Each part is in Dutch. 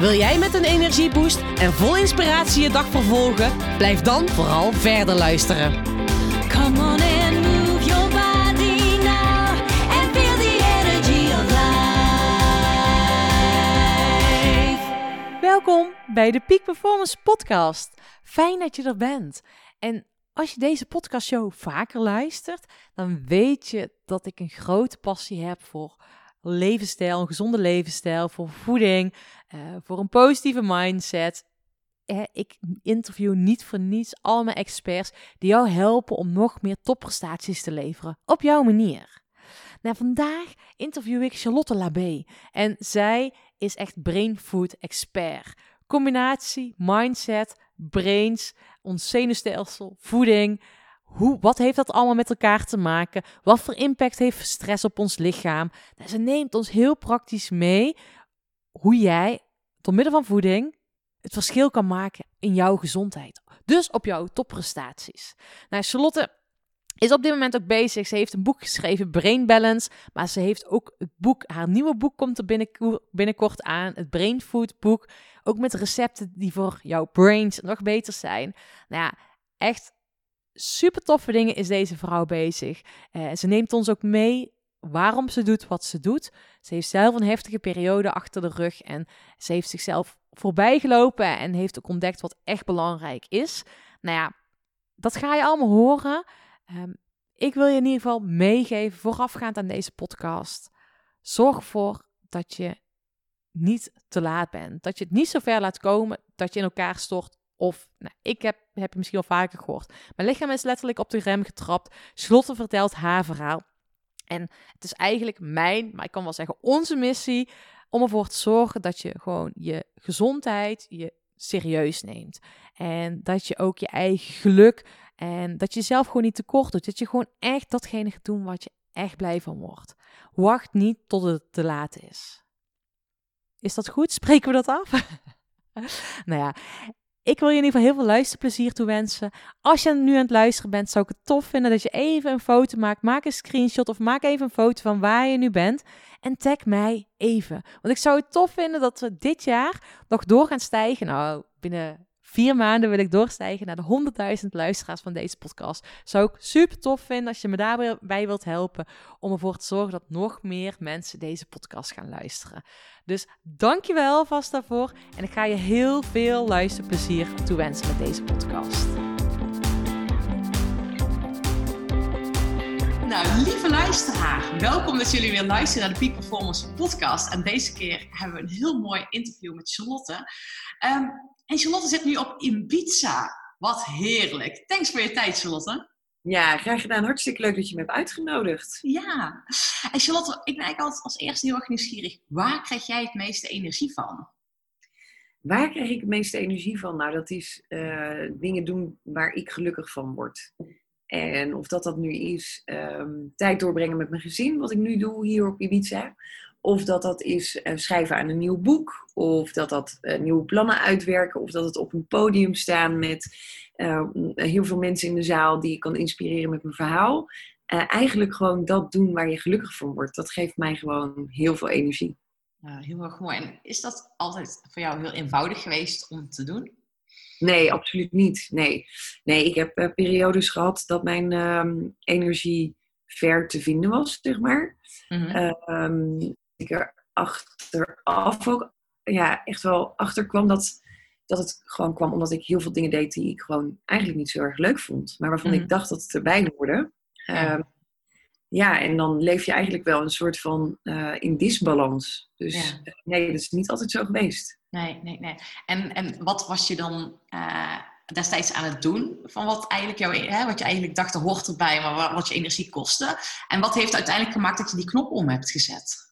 Wil jij met een energieboost en vol inspiratie je dag vervolgen? Blijf dan vooral verder luisteren. Come on and move your body now and feel the energy of life. Welkom bij de Peak Performance Podcast. Fijn dat je er bent. En als je deze podcastshow vaker luistert, dan weet je dat ik een grote passie heb voor levensstijl, een gezonde levensstijl, voor voeding, eh, voor een positieve mindset. Eh, ik interview niet voor niets al mijn experts die jou helpen om nog meer topprestaties te leveren op jouw manier. Nou, vandaag interview ik Charlotte Labé en zij is echt brain food expert. Combinatie mindset, brains, ons zenuwstelsel, voeding. Hoe, wat heeft dat allemaal met elkaar te maken? Wat voor impact heeft stress op ons lichaam? Nou, ze neemt ons heel praktisch mee hoe jij door middel van voeding het verschil kan maken in jouw gezondheid. Dus op jouw topprestaties. Nou, Charlotte is op dit moment ook bezig. Ze heeft een boek geschreven, Brain Balance. Maar ze heeft ook het boek, haar nieuwe boek komt er binnenko- binnenkort aan. Het Brain Food boek. Ook met recepten die voor jouw brains nog beter zijn. Nou ja, echt super toffe dingen is deze vrouw bezig. Eh, ze neemt ons ook mee waarom ze doet wat ze doet. Ze heeft zelf een heftige periode achter de rug en ze heeft zichzelf voorbijgelopen en heeft ook ontdekt wat echt belangrijk is. Nou ja, dat ga je allemaal horen. Ehm, ik wil je in ieder geval meegeven, voorafgaand aan deze podcast. Zorg ervoor dat je niet te laat bent. Dat je het niet zo ver laat komen dat je in elkaar stort. Of, nou, ik heb, heb je misschien al vaker gehoord. Mijn lichaam is letterlijk op de rem getrapt. Slotte vertelt haar verhaal. En het is eigenlijk mijn, maar ik kan wel zeggen onze missie, om ervoor te zorgen dat je gewoon je gezondheid je serieus neemt. En dat je ook je eigen geluk en dat je zelf gewoon niet tekort doet. Dat je gewoon echt datgene gaat doen wat je echt blij van wordt. Wacht niet tot het te laat is. Is dat goed? Spreken we dat af? nou ja, ik wil je in ieder geval heel veel luisterplezier toewensen. Als je nu aan het luisteren bent, zou ik het tof vinden dat je even een foto maakt. Maak een screenshot of maak even een foto van waar je nu bent. En tag mij even. Want ik zou het tof vinden dat we dit jaar nog door gaan stijgen. Nou, binnen vier maanden wil ik doorstijgen naar de 100.000 luisteraars van deze podcast. Zou ik super tof vinden als je me daarbij wilt helpen. Om ervoor te zorgen dat nog meer mensen deze podcast gaan luisteren. Dus dankjewel vast daarvoor. En ik ga je heel veel luisterplezier toewensen met deze podcast. Nou, lieve luisteraar, welkom dat jullie weer luisteren naar de Peak Performance podcast. En deze keer hebben we een heel mooi interview met Charlotte. Ehm, en Charlotte zit nu op Ibiza. Wat heerlijk. Thanks voor je tijd, Charlotte. Ja, graag gedaan. Hartstikke leuk dat je me hebt uitgenodigd. Ja. En Charlotte, ik ben eigenlijk altijd als eerste heel erg nieuwsgierig. Waar krijg jij het meeste energie van? Waar krijg ik het meeste energie van? Nou, dat is eh, dingen doen waar ik gelukkig van word. En of dat dat nu is ehm, tijd doorbrengen met mijn gezin, wat ik nu doe hier op Ibiza. Of dat dat is eh, schrijven aan een nieuw boek. Of dat dat eh, nieuwe plannen uitwerken. Of dat het op een podium staan met eh, heel veel mensen in de zaal die ik kan inspireren met mijn verhaal. Eigenlijk gewoon dat doen waar je gelukkig van wordt. Dat geeft mij gewoon heel veel energie. Nou, heel erg mooi. En is dat altijd voor jou heel eenvoudig geweest om te doen? Nee, absoluut niet. Nee, nee ik heb eh, periodes gehad dat mijn ehm, energie ver te vinden was, zeg maar. Mhm. Ehm, ik er achteraf ook ja, echt wel achter kwam dat, dat het gewoon kwam omdat ik heel veel dingen deed die ik gewoon eigenlijk niet zo erg leuk vond. Maar waarvan Mhm. ik dacht dat het erbij hoorde. Ja. Ehm, ja, en dan leef je eigenlijk wel een soort van eh, in disbalans. Dus Ja. eh, nee, dat is niet altijd zo geweest. Nee, nee, nee. En, en wat was je dan eh, destijds aan het doen? Van wat, eigenlijk jouw, hè, wat je eigenlijk dacht, er hoort erbij, maar wa- wat je energie kostte. En wat heeft uiteindelijk gemaakt dat je die knop om hebt gezet?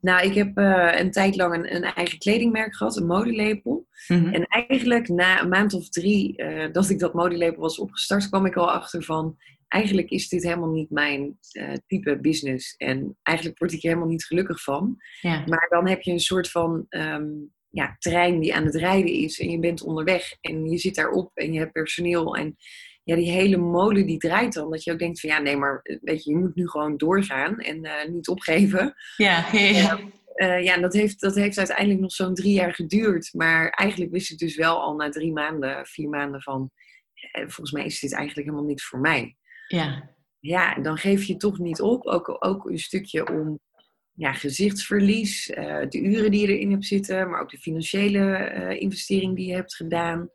Nou, ik heb een tijd lang een, een eigen kledingmerk gehad, een modelepel. Mhm. En eigenlijk na een maand of drie dat ik dat modelepel was opgestart, kwam ik al achter van... Eigenlijk is dit helemaal niet mijn eh, type business. En eigenlijk word ik er helemaal niet gelukkig van. Ja. Maar dan heb je een soort van ehm, ja, trein die aan het rijden is. En je bent onderweg en je zit daarop en je hebt personeel. En ja, die hele molen die draait dan. Dat je ook denkt van ja, nee, maar eh, weet je, je moet nu gewoon doorgaan en eh, niet opgeven. Ja, ja, ja. Dat heeft, dat heeft uiteindelijk nog zo'n drie jaar geduurd. Maar eigenlijk wist ik dus wel al na drie maanden, vier maanden van... eh, volgens mij is dit eigenlijk helemaal niks voor mij. Ja. Ja, dan geef je toch niet op. Ook, ook een stukje om ja, gezichtsverlies, eh, de uren die je erin hebt zitten... maar ook de financiële eh, investering die je hebt gedaan.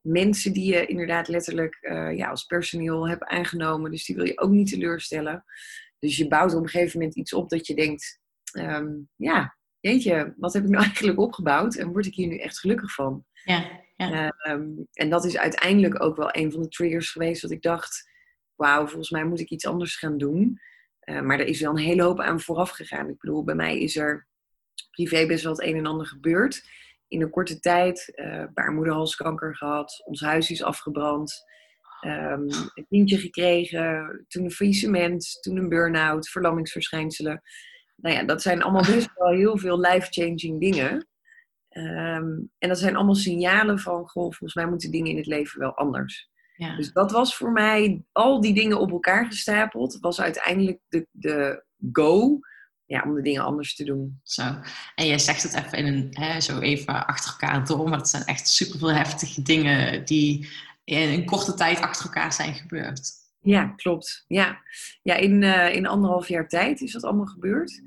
Mensen die je inderdaad letterlijk eh, ja, als personeel hebt aangenomen. Dus die wil je ook niet teleurstellen. Dus je bouwt op een gegeven moment iets op dat je denkt... ehm, ja, jeetje, wat heb ik nou eigenlijk opgebouwd? En word ik hier nu echt gelukkig van? ja. ja. Ehm, en dat is uiteindelijk ook wel een van de triggers geweest dat ik dacht... Wauw, volgens mij moet ik iets anders gaan doen. Eh, maar er is wel een hele hoop aan vooraf gegaan. Ik bedoel, bij mij is er privé best wel het een en ander gebeurd. In een korte tijd, eh baarmoederhalskanker gehad, ons huis is afgebrand, ehm, een kindje gekregen, toen een faillissement, toen een burn-out, verlammingsverschijnselen. Nou ja, dat zijn allemaal best wel heel veel life-changing dingen. Ehm, en dat zijn allemaal signalen van, goh, volgens mij moeten dingen in het leven wel anders. Ja. Dus dat was voor mij, al die dingen op elkaar gestapeld, was uiteindelijk de, de go ja, om de dingen anders te doen. Zo. En jij zegt het even in een, hè, zo even achter elkaar door, maar het zijn echt superveel heftige dingen die in een korte tijd achter elkaar zijn gebeurd. Ja, klopt. Ja, ja in, eh, in anderhalf jaar tijd is dat allemaal gebeurd.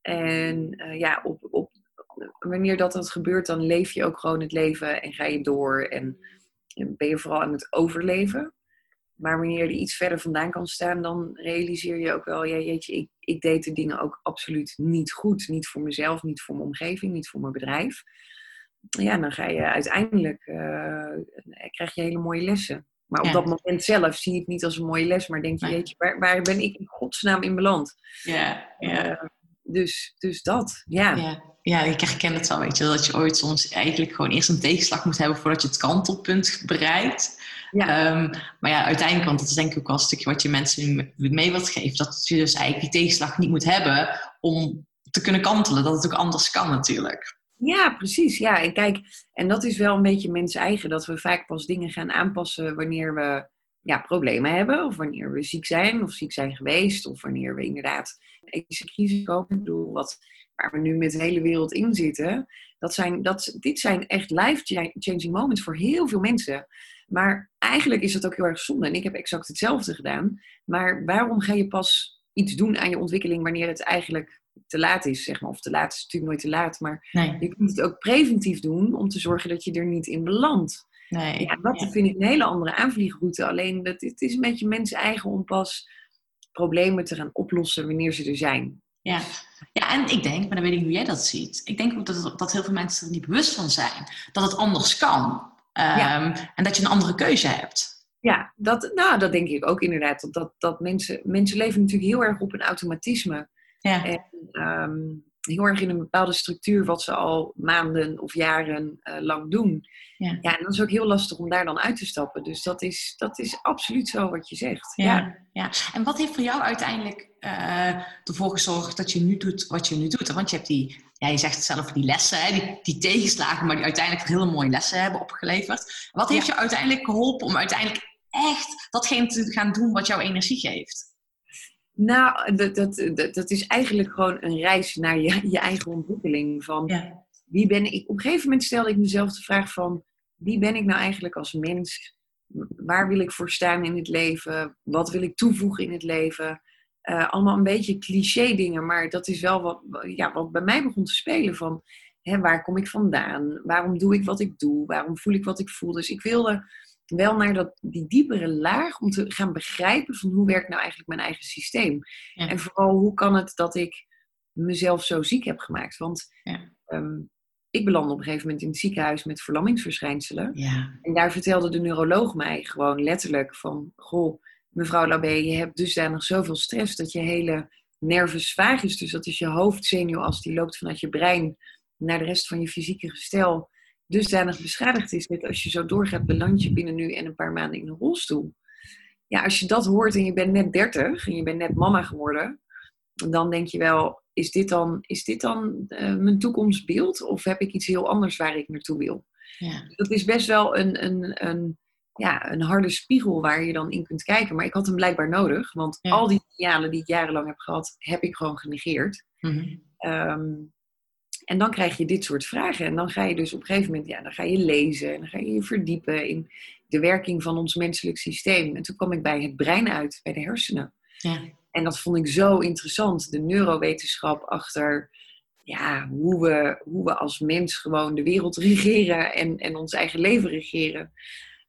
En eh, ja, op, op, wanneer dat, dat gebeurt, dan leef je ook gewoon het leven en ga je door. En ben je vooral aan het overleven. Maar wanneer je er iets verder vandaan kan staan, dan realiseer je ook wel, ja, jeetje, ik, ik deed de dingen ook absoluut niet goed. Niet voor mezelf, niet voor mijn omgeving, niet voor mijn bedrijf. Ja, dan ga je uiteindelijk, eh, krijg je hele mooie lessen. Maar op Ja. dat moment zelf zie je het niet als een mooie les, maar denk je, jeetje, waar, waar ben ik in godsnaam in beland? Ja, ja. Eh, dus, dus dat, ja. Ja, ja, ik herken het wel, weet je, dat je ooit soms eigenlijk gewoon eerst een tegenslag moet hebben voordat je het kantelpunt bereikt. Ja. Ehm, maar ja, uiteindelijk, want dat is denk ik ook wel een stukje wat je mensen nu mee- mee wilt geven, dat je dus eigenlijk die tegenslag niet moet hebben om te kunnen kantelen, dat het ook anders kan natuurlijk. Ja, precies. Ja, en kijk, en dat is wel een beetje mens eigen, dat we vaak pas dingen gaan aanpassen wanneer we ja, problemen hebben, of wanneer we ziek zijn, of ziek zijn geweest, of wanneer we inderdaad een crisis komen. Ik bedoel, wat, waar we nu met de hele wereld in zitten, dat zijn, dat, dit zijn echt life-changing moments voor heel veel mensen. Maar eigenlijk is dat ook heel erg zonde. En ik heb exact hetzelfde gedaan. Maar waarom ga je pas iets doen aan je ontwikkeling wanneer het eigenlijk te laat is, zeg maar. Of te laat is natuurlijk nooit te laat, maar Nee, je kunt het ook preventief doen om te zorgen dat je er niet in belandt. nee. Ja, dat ja. vind ik een hele andere aanvliegroute. Alleen dat, het is een beetje mensen eigen om pas problemen te gaan oplossen wanneer ze er zijn. Ja. Ja, en ik denk, maar dan weet ik hoe jij dat ziet. Ik denk ook dat, dat heel veel mensen er niet bewust van zijn. Dat het anders kan. Ehm, En dat je een andere keuze hebt. Ja, dat, nou, dat denk ik ook inderdaad. Dat, dat, dat mensen, mensen leven natuurlijk heel erg op een automatisme. Ja, En ehm, heel erg in een bepaalde structuur wat ze al maanden of jaren eh, lang doen. Ja. ja, en dan is het ook heel lastig om daar dan uit te stappen. Dus dat is, dat is absoluut zo wat je zegt. ja. ja. ja. En wat heeft voor jou uiteindelijk eh, ervoor gezorgd dat je nu doet wat je nu doet? Want je hebt die, ja, je zegt het zelf, die lessen, hè, die, die tegenslagen, maar die uiteindelijk hele mooie lessen hebben opgeleverd. Wat heeft je uiteindelijk geholpen om uiteindelijk echt datgene te gaan doen wat jouw energie geeft? Nou, dat, dat, dat, dat is eigenlijk gewoon een reis naar je, je eigen ontwikkeling. Van Ja, wie ben ik? Op een gegeven moment stelde ik mezelf de vraag van wie ben ik nou eigenlijk als mens? Waar wil ik voor staan in het leven? Wat wil ik toevoegen in het leven? Eh, allemaal een beetje cliché dingen, maar dat is wel wat, ja, wat bij mij begon te spelen van hè, waar kom ik vandaan? Waarom doe ik wat ik doe? Waarom voel ik wat ik voel? Dus ik wilde wel naar dat, die diepere laag om te gaan begrijpen van hoe werkt nou eigenlijk mijn eigen systeem. Ja. En vooral hoe kan het dat ik mezelf zo ziek heb gemaakt? Want Ja. ehm, ik belandde op een gegeven moment in het ziekenhuis met verlammingsverschijnselen. ja, En daar vertelde de neuroloog mij gewoon letterlijk van... Goh, mevrouw Labé, je hebt dusdanig zoveel stress dat je hele nervus vagus, dus dat is je hoofdzenuwas, die loopt vanuit je brein naar de rest van je fysieke gestel, dusdanig beschadigd is dat als je zo doorgaat, beland je binnen nu en een paar maanden in een rolstoel. Ja, als je dat hoort en je bent net 30 en je bent net mama geworden, dan denk je wel, is dit dan, is dit dan eh, mijn toekomstbeeld? Of heb ik iets heel anders waar ik naartoe wil? Ja. Dat is best wel een, een, een, ja, een harde spiegel waar je dan in kunt kijken. Maar ik had hem blijkbaar nodig, want Ja. al die signalen die ik jarenlang heb gehad, heb ik gewoon genegeerd. Mhm. Ehm, en dan krijg je dit soort vragen. En dan ga je dus op een gegeven moment, ja, dan ga je lezen en dan ga je je verdiepen in de werking van ons menselijk systeem. En toen kwam ik bij het brein uit, bij de hersenen. Ja. En dat vond ik zo interessant, de neurowetenschap achter ja, hoe, we, hoe we als mens gewoon de wereld regeren en, en ons eigen leven regeren.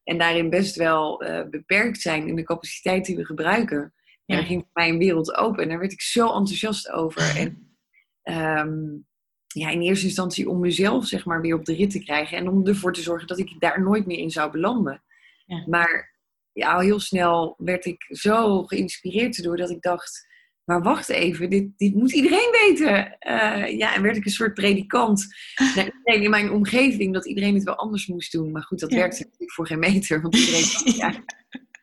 En daarin best wel eh, beperkt zijn in de capaciteit die we gebruiken. Ja. Daar ging voor mij een wereld open en daar werd ik zo enthousiast over. En ehm, ja, in eerste instantie om mezelf zeg maar weer op de rit te krijgen en om ervoor te zorgen dat ik daar nooit meer in zou belanden. Ja. Maar ja, al heel snel werd ik zo geïnspireerd door dat ik dacht, maar wacht even, dit, dit moet iedereen weten. Eh, ja, en werd ik een soort predikant in mijn omgeving, dat iedereen het wel anders moest doen. Maar goed, dat Ja. werkte natuurlijk voor geen meter, want iedereen dacht, ja,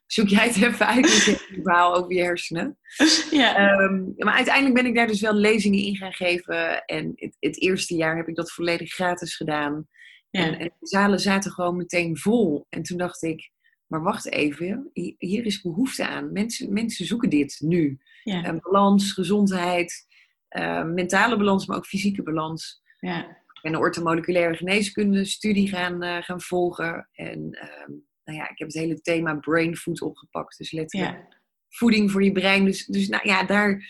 zoek jij het even uit met je verhaal over je hersenen. Ja. Ehm, maar uiteindelijk ben ik daar dus wel lezingen in gaan geven. En het, het eerste jaar heb ik dat volledig gratis gedaan. En, Ja. en de zalen zaten gewoon meteen vol. En toen dacht ik, maar wacht even, hi- hier is behoefte aan. Mensen, mensen zoeken dit nu. Ja. Eh, balans, gezondheid, eh, mentale balans, maar ook fysieke balans. Ja. Ik ben een orthomoleculaire geneeskunde studie gaan, eh, gaan volgen. En ehm, nou ja, ik heb het hele thema brain food opgepakt. Dus letterlijk Ja. voeding voor je brein. Dus, dus nou ja, daar.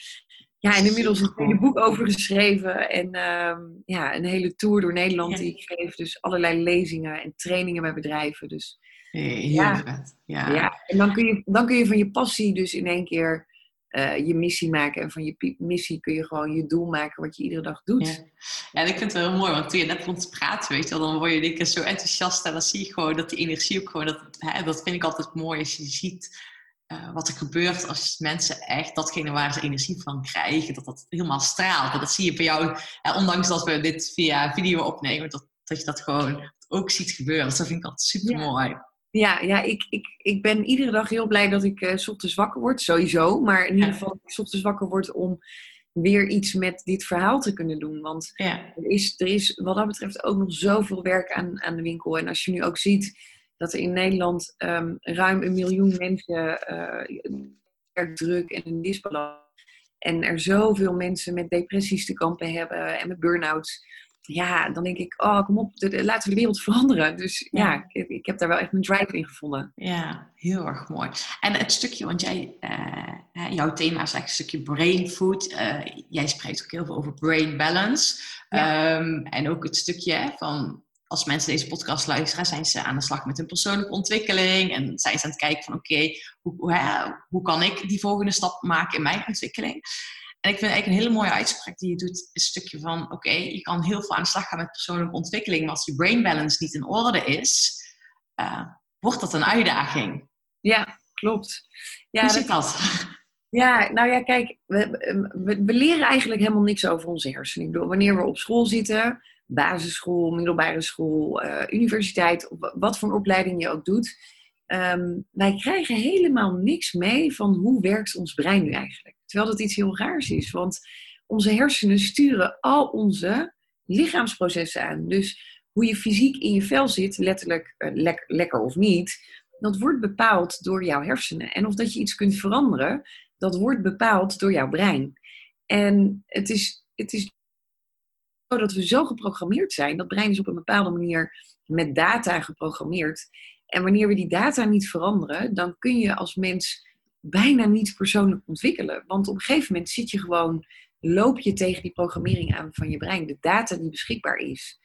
Ja, en inmiddels een hele boek over geschreven. En ehm, ja, een hele tour door Nederland Ja. die ik geef. Dus allerlei lezingen en trainingen bij bedrijven. Dus Ja. Ja. ja, en dan kun, je, dan kun je van je passie dus in één keer eh, je missie maken. En van je missie kun je gewoon je doel maken wat je iedere dag doet. Ja. En ik vind het wel heel mooi, want toen je net begon te praten, weet je wel, dan word je denk ik zo enthousiast en dan zie je gewoon dat die energie ook gewoon, dat, hè, dat vind ik altijd mooi als je ziet eh, wat er gebeurt als mensen echt datgene waar ze energie van krijgen, dat dat helemaal straalt. En dat zie je bij jou, ondanks dat we dit via video opnemen, dat, dat je dat gewoon ook ziet gebeuren. Dus dat vind ik altijd super mooi. Ja, ja ik, ik, ik ben iedere dag heel blij dat ik eh, 's ochtends wakker word, sowieso. Maar in ieder Ja. geval dat ik 's ochtends wakker word om weer iets met dit verhaal te kunnen doen. Want Ja, er is, er is wat dat betreft ook nog zoveel werk aan, aan de winkel. En als je nu ook ziet dat er in Nederland ehm, ruim een miljoen mensen uh, druk en een disbalans. En er zoveel mensen met depressies te kampen hebben en met burn-outs. Ja, dan denk ik, oh kom op, de- de- laten we de wereld veranderen. Dus ja, Ja. ik, ik heb daar wel echt mijn drive in gevonden. ja, heel erg mooi. En het stukje, want jij, eh, jouw thema is eigenlijk een stukje brain food. Eh, jij spreekt ook heel veel over brain balance. Ehm, en ook het stukje van als mensen deze podcast luisteren, zijn ze aan de slag met hun persoonlijke ontwikkeling. En zijn ze aan het kijken van oké, hoe, hoe, hoe kan ik die volgende stap maken in mijn ontwikkeling? En ik vind eigenlijk een hele mooie uitspraak die je doet, is een stukje van oké, je kan heel veel aan de slag gaan met persoonlijke ontwikkeling, maar als je brain balance niet in orde is, eh, wordt dat een uitdaging. Ja, klopt. Ja, Hoe dat- zit dat? Ja, nou ja, kijk, we, we, we leren eigenlijk helemaal niks over onze hersenen. Ik bedoel, wanneer we op school zitten, basisschool, middelbare school, eh, universiteit, wat voor een opleiding je ook doet, ehm, wij krijgen helemaal niks mee van hoe werkt ons brein nu eigenlijk. Terwijl dat iets heel raars is, want onze hersenen sturen al onze lichaamsprocessen aan. Dus hoe je fysiek in je vel zit, letterlijk eh, lek- lekker of niet, dat wordt bepaald door jouw hersenen. En of dat je iets kunt veranderen, dat wordt bepaald door jouw brein. En het is, het is zo dat we zo geprogrammeerd zijn. Dat brein is op een bepaalde manier met data geprogrammeerd. En wanneer we die data niet veranderen, dan kun je als mens bijna niet persoonlijk ontwikkelen. Want op een gegeven moment zit je gewoon, loop je tegen die programmering aan van je brein, de data die beschikbaar is.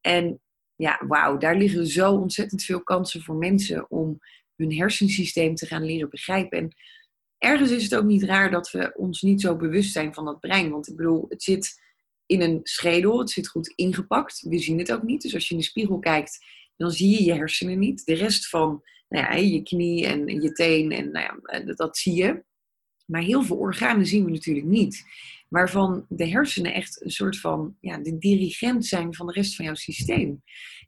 En ja, wauw, daar liggen zo ontzettend veel kansen voor mensen om hun hersensysteem te gaan leren begrijpen. En ergens is het ook niet raar dat we ons niet zo bewust zijn van dat brein. Want ik bedoel, het zit in een schedel, het zit goed ingepakt. We zien het ook niet. Dus als je in de spiegel kijkt, dan zie je je hersenen niet. De rest van nou ja, je knie en je teen, en, nou ja, dat, dat zie je. Maar heel veel organen zien we natuurlijk niet. Waarvan de hersenen echt een soort van ja, de dirigent zijn van de rest van jouw systeem.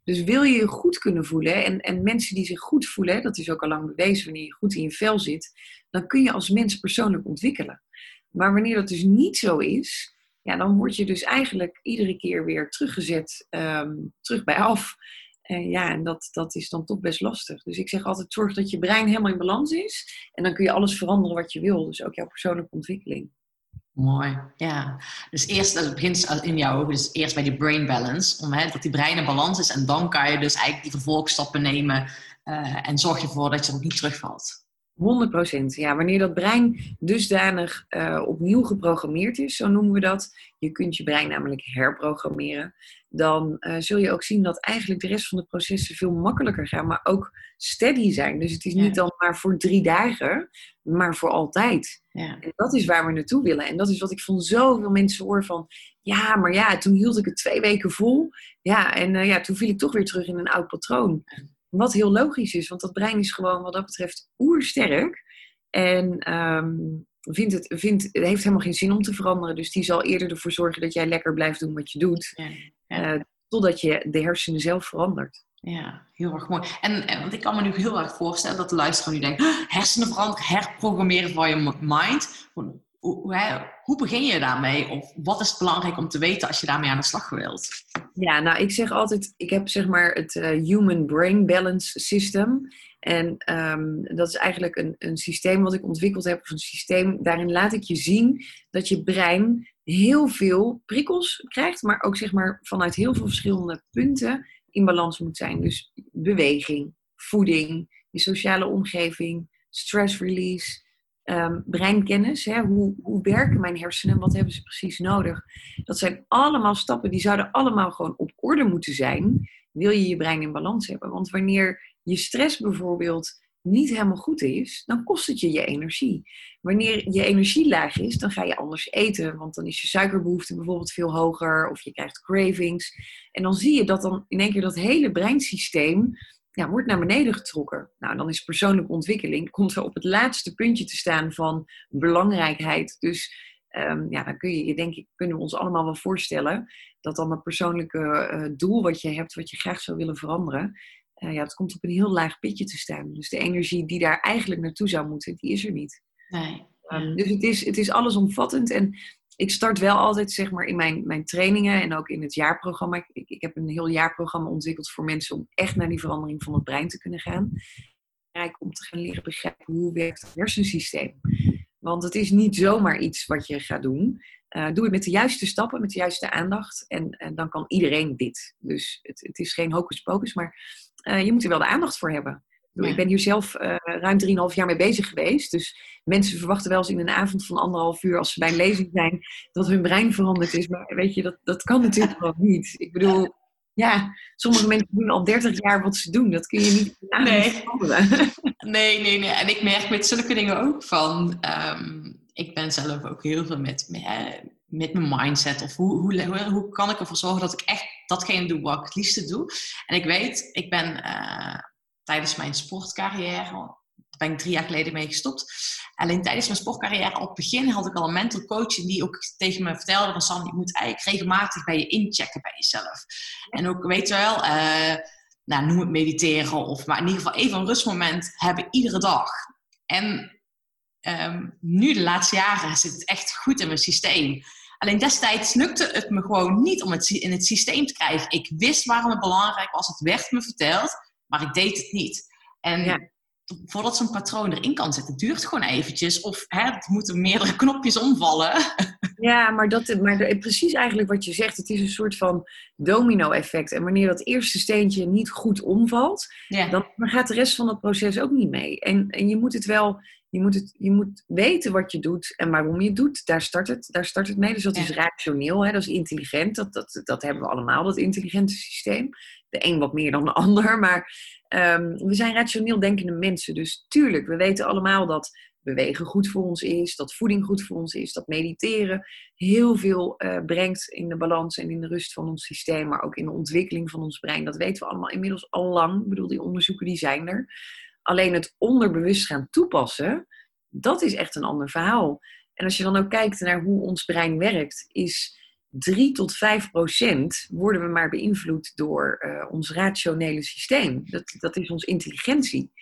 Dus wil je je goed kunnen voelen, en, en mensen die zich goed voelen, dat is ook al lang bewezen wanneer je goed in je vel zit, dan kun je als mens persoonlijk ontwikkelen. Maar wanneer dat dus niet zo is, ja, dan word je dus eigenlijk iedere keer weer teruggezet, ehm, terug bij af. Ja, en dat, dat is dan toch best lastig. Dus ik zeg altijd, zorg dat je brein helemaal in balans is. En dan kun je alles veranderen wat je wil. Dus ook jouw persoonlijke ontwikkeling. Mooi, ja. Dus eerst, het begint in ogen, dus eerst bij die brain balance, om, hè, dat die brein in balans is. En dan kan je dus eigenlijk die vervolgstappen nemen eh, en zorg je ervoor dat je ook niet terugvalt. 100%. Ja, wanneer dat brein dusdanig eh, opnieuw geprogrammeerd is, zo noemen we dat. Je kunt je brein namelijk herprogrammeren. Dan eh, zul je ook zien dat eigenlijk de rest van de processen veel makkelijker gaan, maar ook steady zijn. Dus het is niet Ja. dan maar voor drie dagen, maar voor altijd. Ja. En dat is waar we naartoe willen. En dat is wat ik van zoveel mensen hoor van... Ja, maar ja, toen hield ik het twee weken vol. Ja, en eh, ja, toen viel ik toch weer terug in een oud patroon. Wat heel logisch is, want dat brein is gewoon wat dat betreft oersterk. En ehm, vindt het, vindt, het heeft helemaal geen zin om te veranderen. Dus die zal eerder ervoor zorgen dat jij lekker blijft doen wat je doet. Ja. Ja. eh, totdat je de hersenen zelf verandert. Ja, heel erg mooi. En, en want ik kan me nu heel erg voorstellen dat de luisteraar nu denkt, "Ah, hersenen veranderen, herprogrammeren van je mind. Hoe, hoe, begin je daarmee? Of wat is belangrijk om te weten als je daarmee aan de slag wilt? Ja, nou, ik zeg altijd, ik heb zeg maar het eh, Human Brain Balance System. En ehm, dat is eigenlijk een, een systeem wat ik ontwikkeld heb, of een systeem, daarin laat ik je zien dat je brein heel veel prikkels krijgt, maar ook zeg maar vanuit heel veel verschillende punten in balans moet zijn. Dus beweging, voeding, je sociale omgeving, stress release, ehm, breinkennis. Hè? Hoe, hoe werken mijn hersenen? Wat hebben ze precies nodig? Dat zijn allemaal stappen die zouden allemaal gewoon op orde moeten zijn. Wil je je brein in balans hebben? Want wanneer je stress bijvoorbeeld niet helemaal goed is, dan kost het je je energie. Wanneer je energie laag is, dan ga je anders eten. Want dan is je suikerbehoefte bijvoorbeeld veel hoger of je krijgt cravings. En dan zie je dat dan in één keer dat hele breinsysteem ja, wordt naar beneden getrokken. Nou, dan is persoonlijke ontwikkeling, komt er op het laatste puntje te staan van belangrijkheid. Dus ehm, ja, dan kun je, je denk ik, kunnen we ons allemaal wel voorstellen dat dan het persoonlijke eh, doel wat je hebt, wat je graag zou willen veranderen, eh, ja, dat komt op een heel laag pitje te staan. Dus de energie die daar eigenlijk naartoe zou moeten, die is er niet. Nee. Um, dus het is, het is allesomvattend. En ik start wel altijd zeg maar, in mijn, mijn trainingen en ook in het jaarprogramma. Ik, ik heb een heel jaarprogramma ontwikkeld voor mensen om echt naar die verandering van het brein te kunnen gaan. Belangrijk om te gaan leren begrijpen hoe werkt het hersensysteem. Want het is niet zomaar iets wat je gaat doen. Uh, doe het met de juiste stappen, met de juiste aandacht. En, en dan kan iedereen dit. Dus het, het is geen hocus pocus, maar uh, je moet er wel de aandacht voor hebben. Ja. Ik ben hier zelf uh, ruim 3,5 jaar mee bezig geweest. Dus mensen verwachten wel eens in een avond van anderhalf uur, als ze bij een lezing zijn, dat hun brein veranderd is. Maar weet je, dat, dat kan natuurlijk gewoon niet. Ik bedoel, ja, sommige mensen doen al 30 jaar wat ze doen. Dat kun je niet in nee. veranderen. Nee, nee, nee. En ik merk met zulke dingen ook van. Um, ik ben zelf ook heel veel met, met mijn mindset. Of hoe, hoe, hoe kan ik ervoor zorgen dat ik echt datgene doe wat ik het liefste doe. En ik weet, ik ben uh, tijdens mijn sportcarrière, daar ben ik drie jaar geleden mee gestopt. Alleen tijdens mijn sportcarrière, op het begin had ik al een mental coach die ook tegen me vertelde van Sam, je moet eigenlijk regelmatig bij je inchecken bij jezelf. En ook, weet je wel, uh, nou, noem het mediteren of maar in ieder geval even een rustmoment hebben iedere dag. En um, nu de laatste jaren zit het echt goed in mijn systeem. Alleen destijds lukte het me gewoon niet om het in het systeem te krijgen. Ik wist waarom het belangrijk was, het werd me verteld, maar ik deed het niet. En ja. voordat zo'n patroon erin kan zitten, duurt het gewoon eventjes. Of hè, het moeten meerdere knopjes omvallen. Ja, maar, dat, maar precies eigenlijk wat je zegt. Het is een soort van domino-effect. En wanneer dat eerste steentje niet goed omvalt, ja. dan gaat de rest van het proces ook niet mee. En, en je moet het wel je moet, het, je moet weten wat je doet en waarom je het doet. Daar start het, daar start het mee. Dus dat ja. is rationeel, hè? dat is intelligent. Dat, dat, dat hebben we allemaal, dat intelligente systeem. De een wat meer dan de ander. Maar um, we zijn rationeel denkende mensen. Dus tuurlijk, we weten allemaal dat bewegen goed voor ons is. Dat voeding goed voor ons is. Dat mediteren heel veel uh, brengt in de balans en in de rust van ons systeem. Maar ook in de ontwikkeling van ons brein. Dat weten we allemaal inmiddels al lang. Ik bedoel, die onderzoeken die zijn er. Alleen het onderbewust gaan toepassen, dat is echt een ander verhaal. En als je dan ook kijkt naar hoe ons brein werkt, is 3 tot 5 procent worden we maar beïnvloed door eh, ons rationele systeem. Dat, dat is ons intelligentie.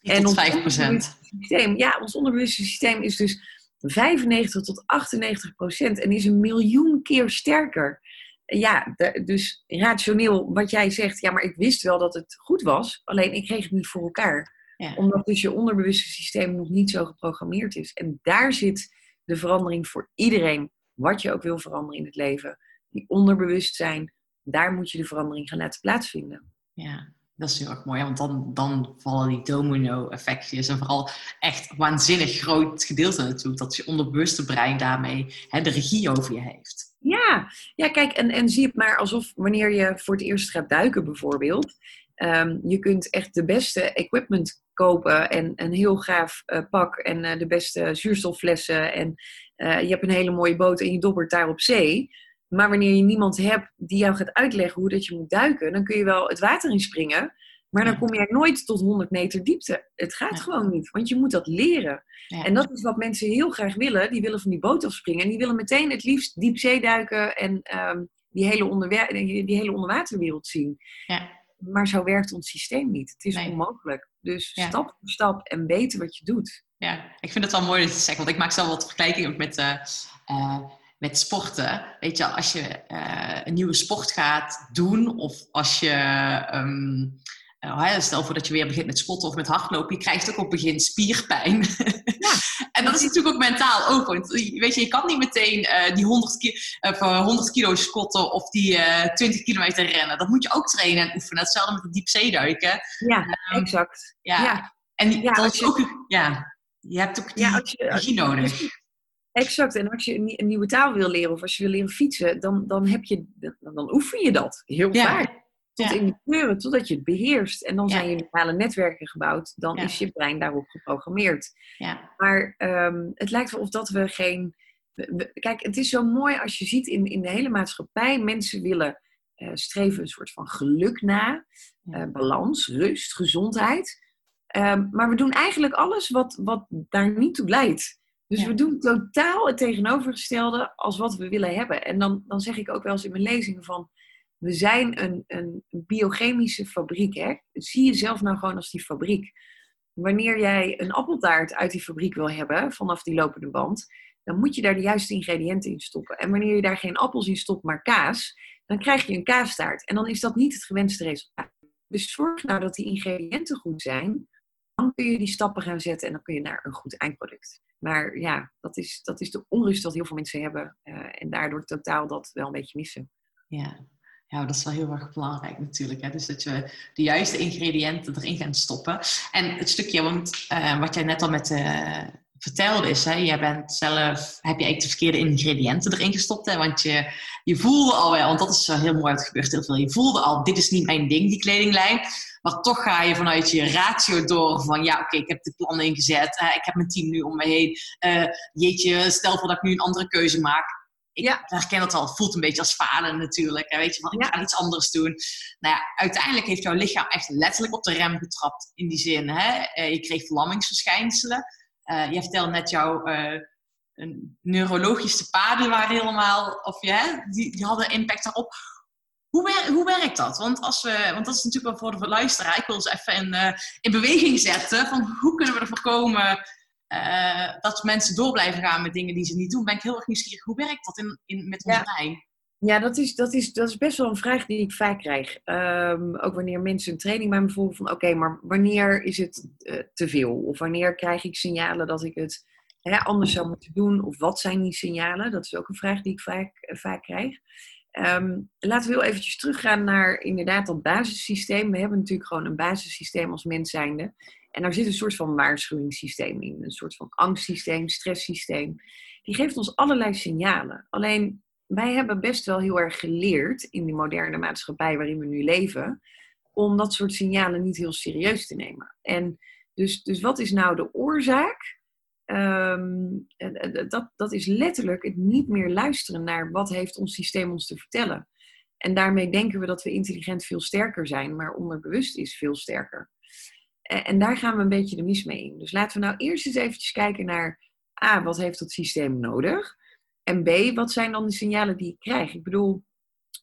tot ons 5%. onderbewuste Systeem, ja, ons onderbewuste systeem is dus 95 tot 98 procent en is een miljoen keer sterker. Ja, de- dus rationeel wat jij zegt, ja, maar ik wist wel dat het goed was, alleen ik kreeg het niet voor elkaar Ja. omdat dus je onderbewuste systeem nog niet zo geprogrammeerd is. En daar zit de verandering voor iedereen, wat je ook wil veranderen in het leven. Die onderbewustzijn, daar moet je de verandering gaan laten plaatsvinden. Ja, dat is heel erg mooi. Want dan, dan vallen die domino-effectjes. En vooral echt waanzinnig groot gedeelte natuurlijk. Dat je onderbewuste brein daarmee hè, de regie over je heeft. Ja, ja kijk, en, en zie het maar alsof wanneer je voor het eerst gaat duiken bijvoorbeeld. ehm, je kunt echt de beste equipment kopen en een heel gaaf eh, pak en eh, de beste zuurstofflessen. En eh, je hebt een hele mooie boot en je dobbert daar op zee. Maar wanneer je niemand hebt die jou gaat uitleggen hoe dat je moet duiken, dan kun je wel het water inspringen. Maar dan kom je nooit tot 100 meter diepte. Het gaat Ja. gewoon niet, want je moet dat leren. Ja. En dat is wat mensen heel graag willen. Die willen van die boot afspringen. En die willen meteen het liefst diepzee duiken en ehm, die, hele die, hele onderwaterwereld zien. Ja. Maar zo werkt ons systeem niet. Het is Nee. onmogelijk. Dus stap voor stap en weten wat je doet. Ja, ik vind het wel mooi dat je het zegt, want ik maak zelf wat vergelijkingen met, eh, eh, met sporten. Weet je, als je eh, een nieuwe sport gaat doen, of als je, ehm, hè, stel voor dat je weer begint met spotten of met hardlopen, je krijgt ook op het begin spierpijn. en dat is natuurlijk ook mentaal ook, want weet je, je kan niet meteen eh, die 100, ki of, eh, 100 kilo squatten of die eh 20 kilometer rennen. Dat moet je ook trainen en oefenen. Hetzelfde met het diepzeeduiken. Ja, exact. Ja. Ja. En die- Ja, dat is je- ook, ja, je hebt ook die Ja, als je, nodig. Exact. En als je een, nie- een nieuwe taal wil leren of als je wil leren fietsen, dan, dan, heb je, dan, dan oefen je dat heel Ja. vaak. Tot Ja. in de kleuren, totdat je het beheerst. En dan Ja. zijn je neurale netwerken gebouwd. Dan is je brein daarop geprogrammeerd. Ja, Maar ehm, het lijkt wel of dat we geen. we- we- kijk, het is zo mooi als je ziet in, in de hele maatschappij. Mensen willen eh, streven een soort van geluk na. Eh, balans, rust, gezondheid. Ehm, maar we doen eigenlijk alles wat, wat daar niet toe leidt. Dus Ja. we doen totaal het tegenovergestelde als wat we willen hebben. En dan, dan zeg ik ook wel eens in mijn lezingen van... We zijn een, een biochemische fabriek. Hè? Zie jezelf nou gewoon als die fabriek. Wanneer jij een appeltaart uit die fabriek wil hebben, vanaf die lopende band, dan moet je daar de juiste ingrediënten in stoppen. En wanneer je daar geen appels in stopt, maar kaas, dan krijg je een kaastaart. En dan is dat niet het gewenste resultaat. Dus zorg nou dat die ingrediënten goed zijn. Dan kun je die stappen gaan zetten en dan kun je naar een goed eindproduct. Maar ja, dat is, dat is de onrust dat heel veel mensen hebben. eh, en daardoor totaal dat wel een beetje missen. ja. ja, dat is wel heel erg belangrijk natuurlijk. Hè? Dus dat je de juiste ingrediënten erin gaat stoppen. En het stukje, want eh, wat jij net al met eh, vertelde is, hè, jij bent zelf, heb je eigenlijk de verkeerde ingrediënten erin gestopt. Hè? Want je, je voelde al wel, want dat is zo heel mooi, het gebeurt heel veel. Je voelde al, dit is niet mijn ding, die kledinglijn. Maar toch ga je vanuit je ratio door van, ja, oké, ik heb de plannen ingezet. hè, ik heb mijn team nu om me heen. Eh, jeetje, stel voor dat ik nu een andere keuze maak. Ik Ja. herken het al, het voelt een beetje als falen natuurlijk. Hè? Weet je, van, ik Ja. ga iets anders doen. Nou ja, uiteindelijk heeft jouw lichaam echt letterlijk op de rem getrapt. In die zin, hè? Eh, je kreeg verlammingsverschijnselen. Eh, je vertelde net jouw eh, neurologische paden waren helemaal, of ja, die, die hadden impact daarop. Hoe, wer- hoe werkt dat? Want, als we, want dat is natuurlijk wel voor de luisteraar. Ik wil ze even in, eh, in beweging zetten. Van hoe kunnen we ervoor komen eh, dat mensen door blijven gaan met dingen die ze niet doen? Ben ik heel erg nieuwsgierig. Hoe werkt dat in, in, met ons Ja. brein? Ja, dat is, dat, is, dat is best wel een vraag die ik vaak krijg. Ehm, ook wanneer mensen een training bij me van oké, maar wanneer is het eh, te veel? Of wanneer krijg ik signalen dat ik het hè, anders zou moeten doen? Of wat zijn die signalen? Dat is ook een vraag die ik vaak, vaak krijg. Ehm, laten we heel eventjes teruggaan naar inderdaad dat basissysteem. We hebben natuurlijk gewoon een basissysteem als mens zijnde. En daar zit een soort van waarschuwingssysteem in. Een soort van angstsysteem, stresssysteem. Die geeft ons allerlei signalen. Alleen wij hebben best wel heel erg geleerd in die moderne maatschappij waarin we nu leven, om dat soort signalen niet heel serieus te nemen. En dus, dus wat is nou de oorzaak? Ehm, eh, eh, dat, dat is letterlijk het niet meer luisteren naar wat heeft ons systeem ons te vertellen. En daarmee denken we dat we intelligent veel sterker zijn, maar onderbewust is veel sterker. En, en daar gaan we een beetje de mis mee in. Dus laten we nou eerst eens eventjes kijken naar A, wat heeft dat systeem nodig? En B, wat zijn dan de signalen die ik krijg? Ik bedoel,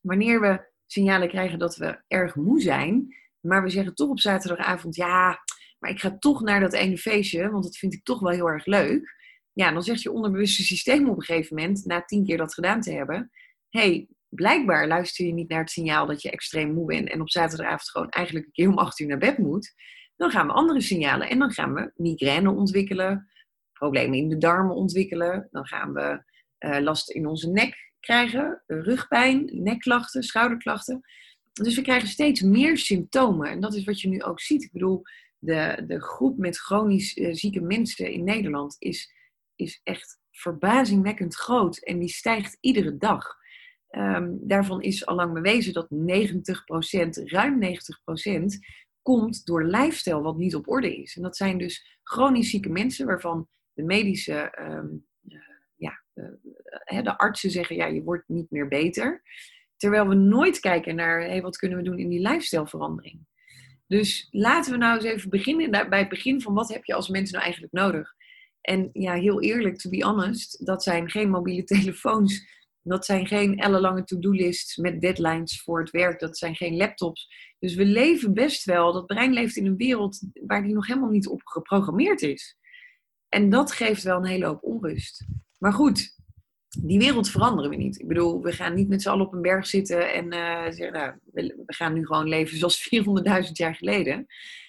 wanneer we signalen krijgen dat we erg moe zijn, maar we zeggen toch op zaterdagavond, ja, maar ik ga toch naar dat ene feestje, want dat vind ik toch wel heel erg leuk. Ja, dan zegt je onderbewuste systeem op een gegeven moment, na tien keer dat gedaan te hebben, hey, blijkbaar luister je niet naar het signaal dat je extreem moe bent en op zaterdagavond gewoon eigenlijk een keer om acht uur naar bed moet. Dan gaan we andere signalen en dan gaan we migraine ontwikkelen, problemen in de darmen ontwikkelen, dan gaan we eh, last in onze nek krijgen, rugpijn, nekklachten, schouderklachten. Dus we krijgen steeds meer symptomen. En dat is wat je nu ook ziet. Ik bedoel, de, de groep met chronisch eh, zieke mensen in Nederland is, is echt verbazingwekkend groot. En die stijgt iedere dag. Ehm, daarvan is allang bewezen dat 90%, ruim 90%, komt door lifestyle wat niet op orde is. En dat zijn dus chronisch zieke mensen waarvan de medische ehm, ja, eh, de artsen zeggen, ja, je wordt niet meer beter. Terwijl we nooit kijken naar, hey, wat kunnen we doen in die lifestyleverandering. Dus laten we nou eens even beginnen bij het begin van wat heb je als mens nou eigenlijk nodig. En ja, heel eerlijk, to be honest, dat zijn geen mobiele telefoons. Dat zijn geen ellenlange to-do-lists met deadlines voor het werk. Dat zijn geen laptops. Dus we leven best wel, dat brein leeft in een wereld waar die nog helemaal niet op geprogrammeerd is. En dat geeft wel een hele hoop onrust. Maar goed, die wereld veranderen we niet. Ik bedoel, we gaan niet met z'n allen op een berg zitten en eh, zeggen, nou, we, we gaan nu gewoon leven zoals 400.000 jaar geleden.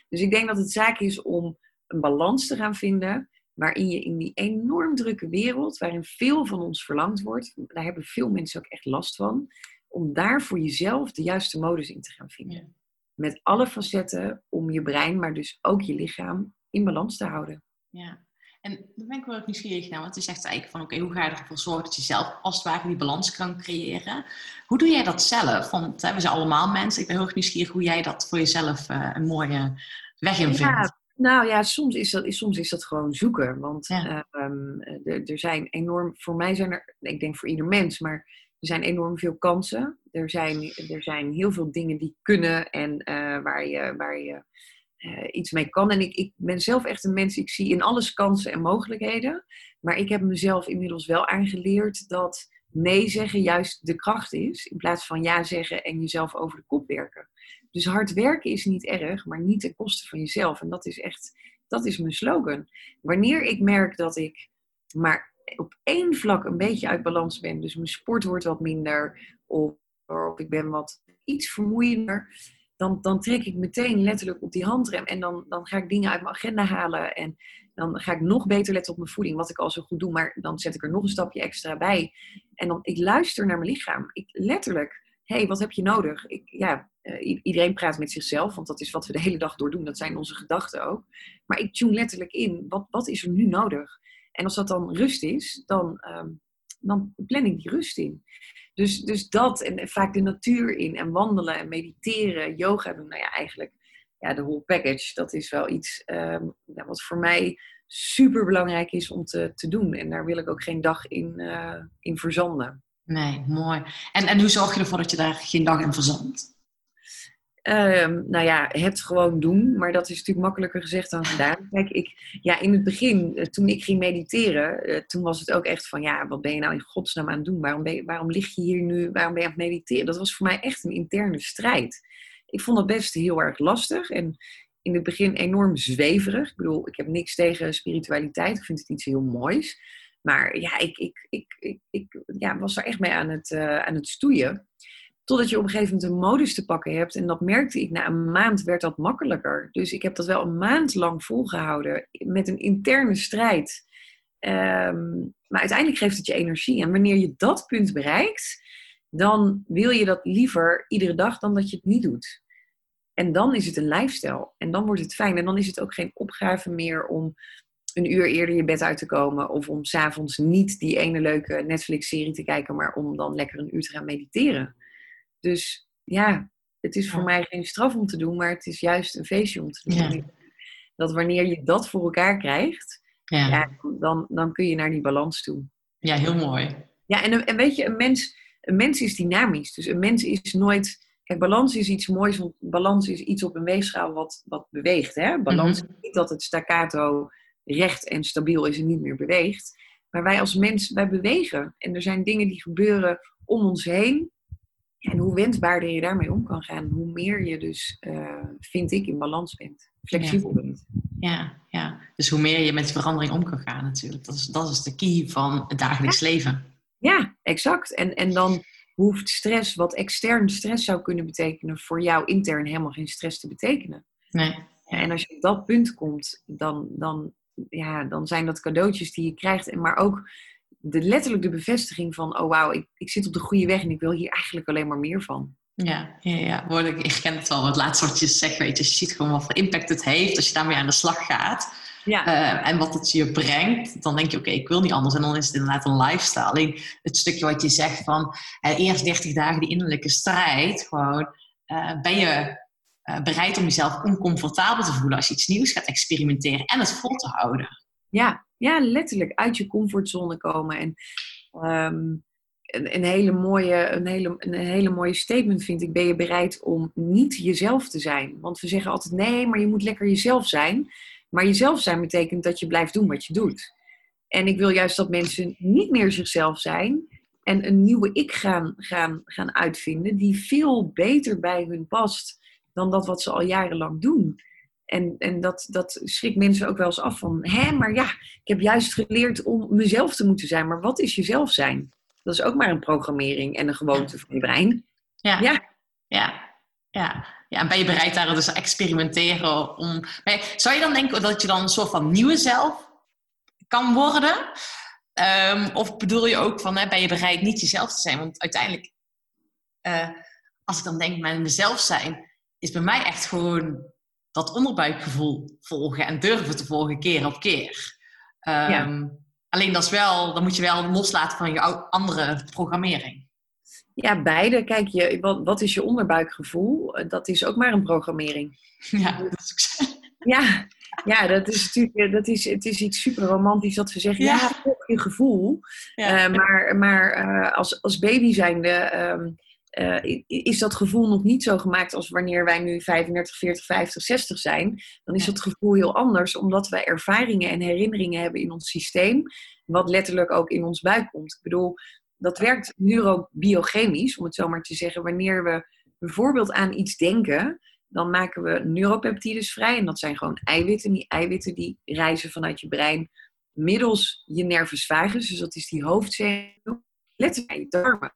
Dus ik denk dat het zaak is om een balans te gaan vinden waarin je in die enorm drukke wereld, waarin veel van ons verlangd wordt, daar hebben veel mensen ook echt last van, om daar voor jezelf de juiste modus in te gaan vinden. Ja. Met alle facetten om je brein, maar dus ook je lichaam in balans te houden. Ja. En daar ben ik wel nieuwsgierig naar, want je zegt eigenlijk van oké, hoe ga je ervoor zorgen dat je zelf als het ware die balans kan creëren? Hoe doe jij dat zelf? Want hè, we zijn allemaal mensen. Ik ben heel erg nieuwsgierig hoe jij dat voor jezelf eh, een mooie weg in vindt. Ja, nou ja, soms is dat, soms is dat gewoon zoeken. Want Ja. eh, ehm, er, er zijn enorm, voor mij zijn er, ik denk voor ieder mens, maar er zijn enorm veel kansen. Er zijn, er zijn heel veel dingen die kunnen en eh, waar je, waar je eh, iets mee kan. En ik, ik ben zelf echt een mens, ik zie in alles kansen en mogelijkheden. Maar ik heb mezelf inmiddels wel aangeleerd dat nee zeggen juist de kracht is. In plaats van ja zeggen en jezelf over de kop werken. Dus hard werken is niet erg, maar niet ten koste van jezelf. En dat is echt, dat is mijn slogan. Wanneer ik merk dat ik maar op één vlak een beetje uit balans ben, dus mijn sport wordt wat minder, of, of ik ben wat iets vermoeiender, dan, dan trek ik meteen letterlijk op die handrem en dan, dan ga ik dingen uit mijn agenda halen en dan ga ik nog beter letten op mijn voeding, wat ik al zo goed doe, maar dan zet ik er nog een stapje extra bij. En dan, ik luister naar mijn lichaam. Ik, letterlijk, hé, hey, wat heb je nodig? Ik, ja, eh, iedereen praat met zichzelf, want dat is wat we de hele dag door doen. Dat zijn onze gedachten ook. Maar ik tune letterlijk in, wat, wat is er nu nodig? En als dat dan rust is, dan, ehm, dan plan ik die rust in. Dus, dus dat en vaak de natuur in en wandelen en mediteren, yoga doen. Nou ja, eigenlijk ja, de whole package. Dat is wel iets ehm, wat voor mij super belangrijk is om te, te doen. En daar wil ik ook geen dag in, eh, in verzanden. Nee, mooi. En, en hoe zorg je ervoor dat je daar geen dag in verzandt? Ehm, nou ja, het gewoon doen, maar dat is natuurlijk makkelijker gezegd dan gedaan. Kijk, ik, ja, in het begin, eh, toen ik ging mediteren, eh, toen was het ook echt van, ja, wat ben je nou in godsnaam aan het doen? Waarom, ben je, waarom lig je hier nu? Waarom ben je aan het mediteren? Dat was voor mij echt een interne strijd. Ik vond dat best heel erg lastig en in het begin enorm zweverig. Ik bedoel, ik heb niks tegen spiritualiteit, ik vind het iets heel moois. Maar ja, ik, ik, ik, ik, ja, was daar echt mee aan het, eh, aan het stoeien. Totdat je op een gegeven moment een modus te pakken hebt. En dat merkte ik na een maand werd dat makkelijker. Dus ik heb dat wel een maand lang volgehouden. Met een interne strijd. Ehm, maar uiteindelijk geeft het je energie. En wanneer je dat punt bereikt. Dan wil je dat liever iedere dag dan dat je het niet doet. En dan is het een lifestyle. En dan wordt het fijn. En dan is het ook geen opgave meer om een uur eerder je bed uit te komen. Of om s'avonds niet die ene leuke Netflix-serie te kijken. Maar om dan lekker een uur te gaan mediteren. Dus ja, het is voor Ja. mij geen straf om te doen, maar het is juist een feestje om te doen. Ja. Dat wanneer je dat voor elkaar krijgt, Ja, ja. ja, dan, dan kun je naar die balans toe. heel mooi. Ja, en, en weet je, een mens, een mens is dynamisch. Dus een mens is nooit. Kijk, balans is iets moois, want balans is iets op een weegschaal wat, wat beweegt. Hè? Balans Mhm. is niet dat het staccato recht en stabiel is en niet meer beweegt. Maar wij als mens, wij bewegen. En er zijn dingen die gebeuren om ons heen. En hoe wendbaarder je daarmee om kan gaan, hoe meer je dus, eh, vind ik, in balans bent. Flexibel bent. Ja, ja. Dus hoe meer je met verandering om kan gaan natuurlijk. Dat is, dat is de key van het dagelijks leven. Ja, exact. En, en dan hoeft stress, wat extern stress zou kunnen betekenen, voor jou intern helemaal geen stress te betekenen. Nee. En als je op dat punt komt, dan, dan, ja, dan zijn dat cadeautjes die je krijgt. En maar ook de, letterlijk de bevestiging van, oh wauw, ik, ik zit op de goede weg en ik wil hier eigenlijk alleen maar meer van. Ja, ja, ja. Word ik, ik herken het wel. Het laatste wat je zegt, weet je, je ziet gewoon wat voor impact het heeft als je daarmee aan de slag gaat. Ja, Eh, en wat het je brengt, dan denk je, oké, ik wil niet anders. En dan is het inderdaad een lifestyle. Alleen het stukje wat je zegt van eh, eerst 30 dagen die innerlijke strijd, gewoon eh, ben je bereid om jezelf oncomfortabel te voelen als je iets nieuws gaat experimenteren en het vol te houden. Ja, ja, letterlijk uit je comfortzone komen. En ehm, een, een, hele mooie, een, hele, een hele mooie statement vind ik, ben je bereid om niet jezelf te zijn? Want we zeggen altijd, nee, maar je moet lekker jezelf zijn. Maar jezelf zijn betekent dat je blijft doen wat je doet. En ik wil juist dat mensen niet meer zichzelf zijn en een nieuwe ik gaan, gaan, gaan uitvinden die veel beter bij hun past dan dat wat ze al jarenlang doen. En, en dat, dat schrikt mensen ook wel eens af van, hè, maar ja, ik heb juist geleerd om mezelf te moeten zijn. Maar wat is jezelf zijn? Dat is ook maar een programmering en een gewoonte van je brein. Ja. Ja. Ja. Ja. ja. En ben je bereid daar dus te experimenteren om... Zou je dan denken dat je dan een soort van nieuwe zelf kan worden? Ehm, of bedoel je ook van, hè, ben je bereid niet jezelf te zijn? Want uiteindelijk, eh, als ik dan denk, mijn mezelf zijn, is bij mij echt gewoon dat onderbuikgevoel volgen en durven te volgen keer op keer. Ehm, Ja. Alleen dat is wel, dan moet je wel loslaten van je andere programmering. Ja, beide. Kijk, je, wat, wat is je onderbuikgevoel? Eh, Dat is ook maar een programmering. Ja, dat is ook. Ja, ja dat is natuurlijk eh, dat is, het is iets super romantisch dat we zeggen, Ja. ja, volg je gevoel. Ja. Eh, maar maar als, als baby zijnde ehm, eh, is dat gevoel nog niet zo gemaakt als wanneer wij nu 35, 40, 50, 60 zijn. Dan is dat gevoel heel anders, omdat wij ervaringen en herinneringen hebben in ons systeem, wat letterlijk ook in ons buik komt. Ik bedoel, dat werkt neurobiochemisch, om het zo maar te zeggen. Wanneer we bijvoorbeeld aan iets denken, dan maken we neuropeptides vrij. En dat zijn gewoon eiwitten. Die eiwitten die reizen vanuit je brein middels je nervus vagus. Dus dat is die hoofdzenuw. Letterlijk je darmen.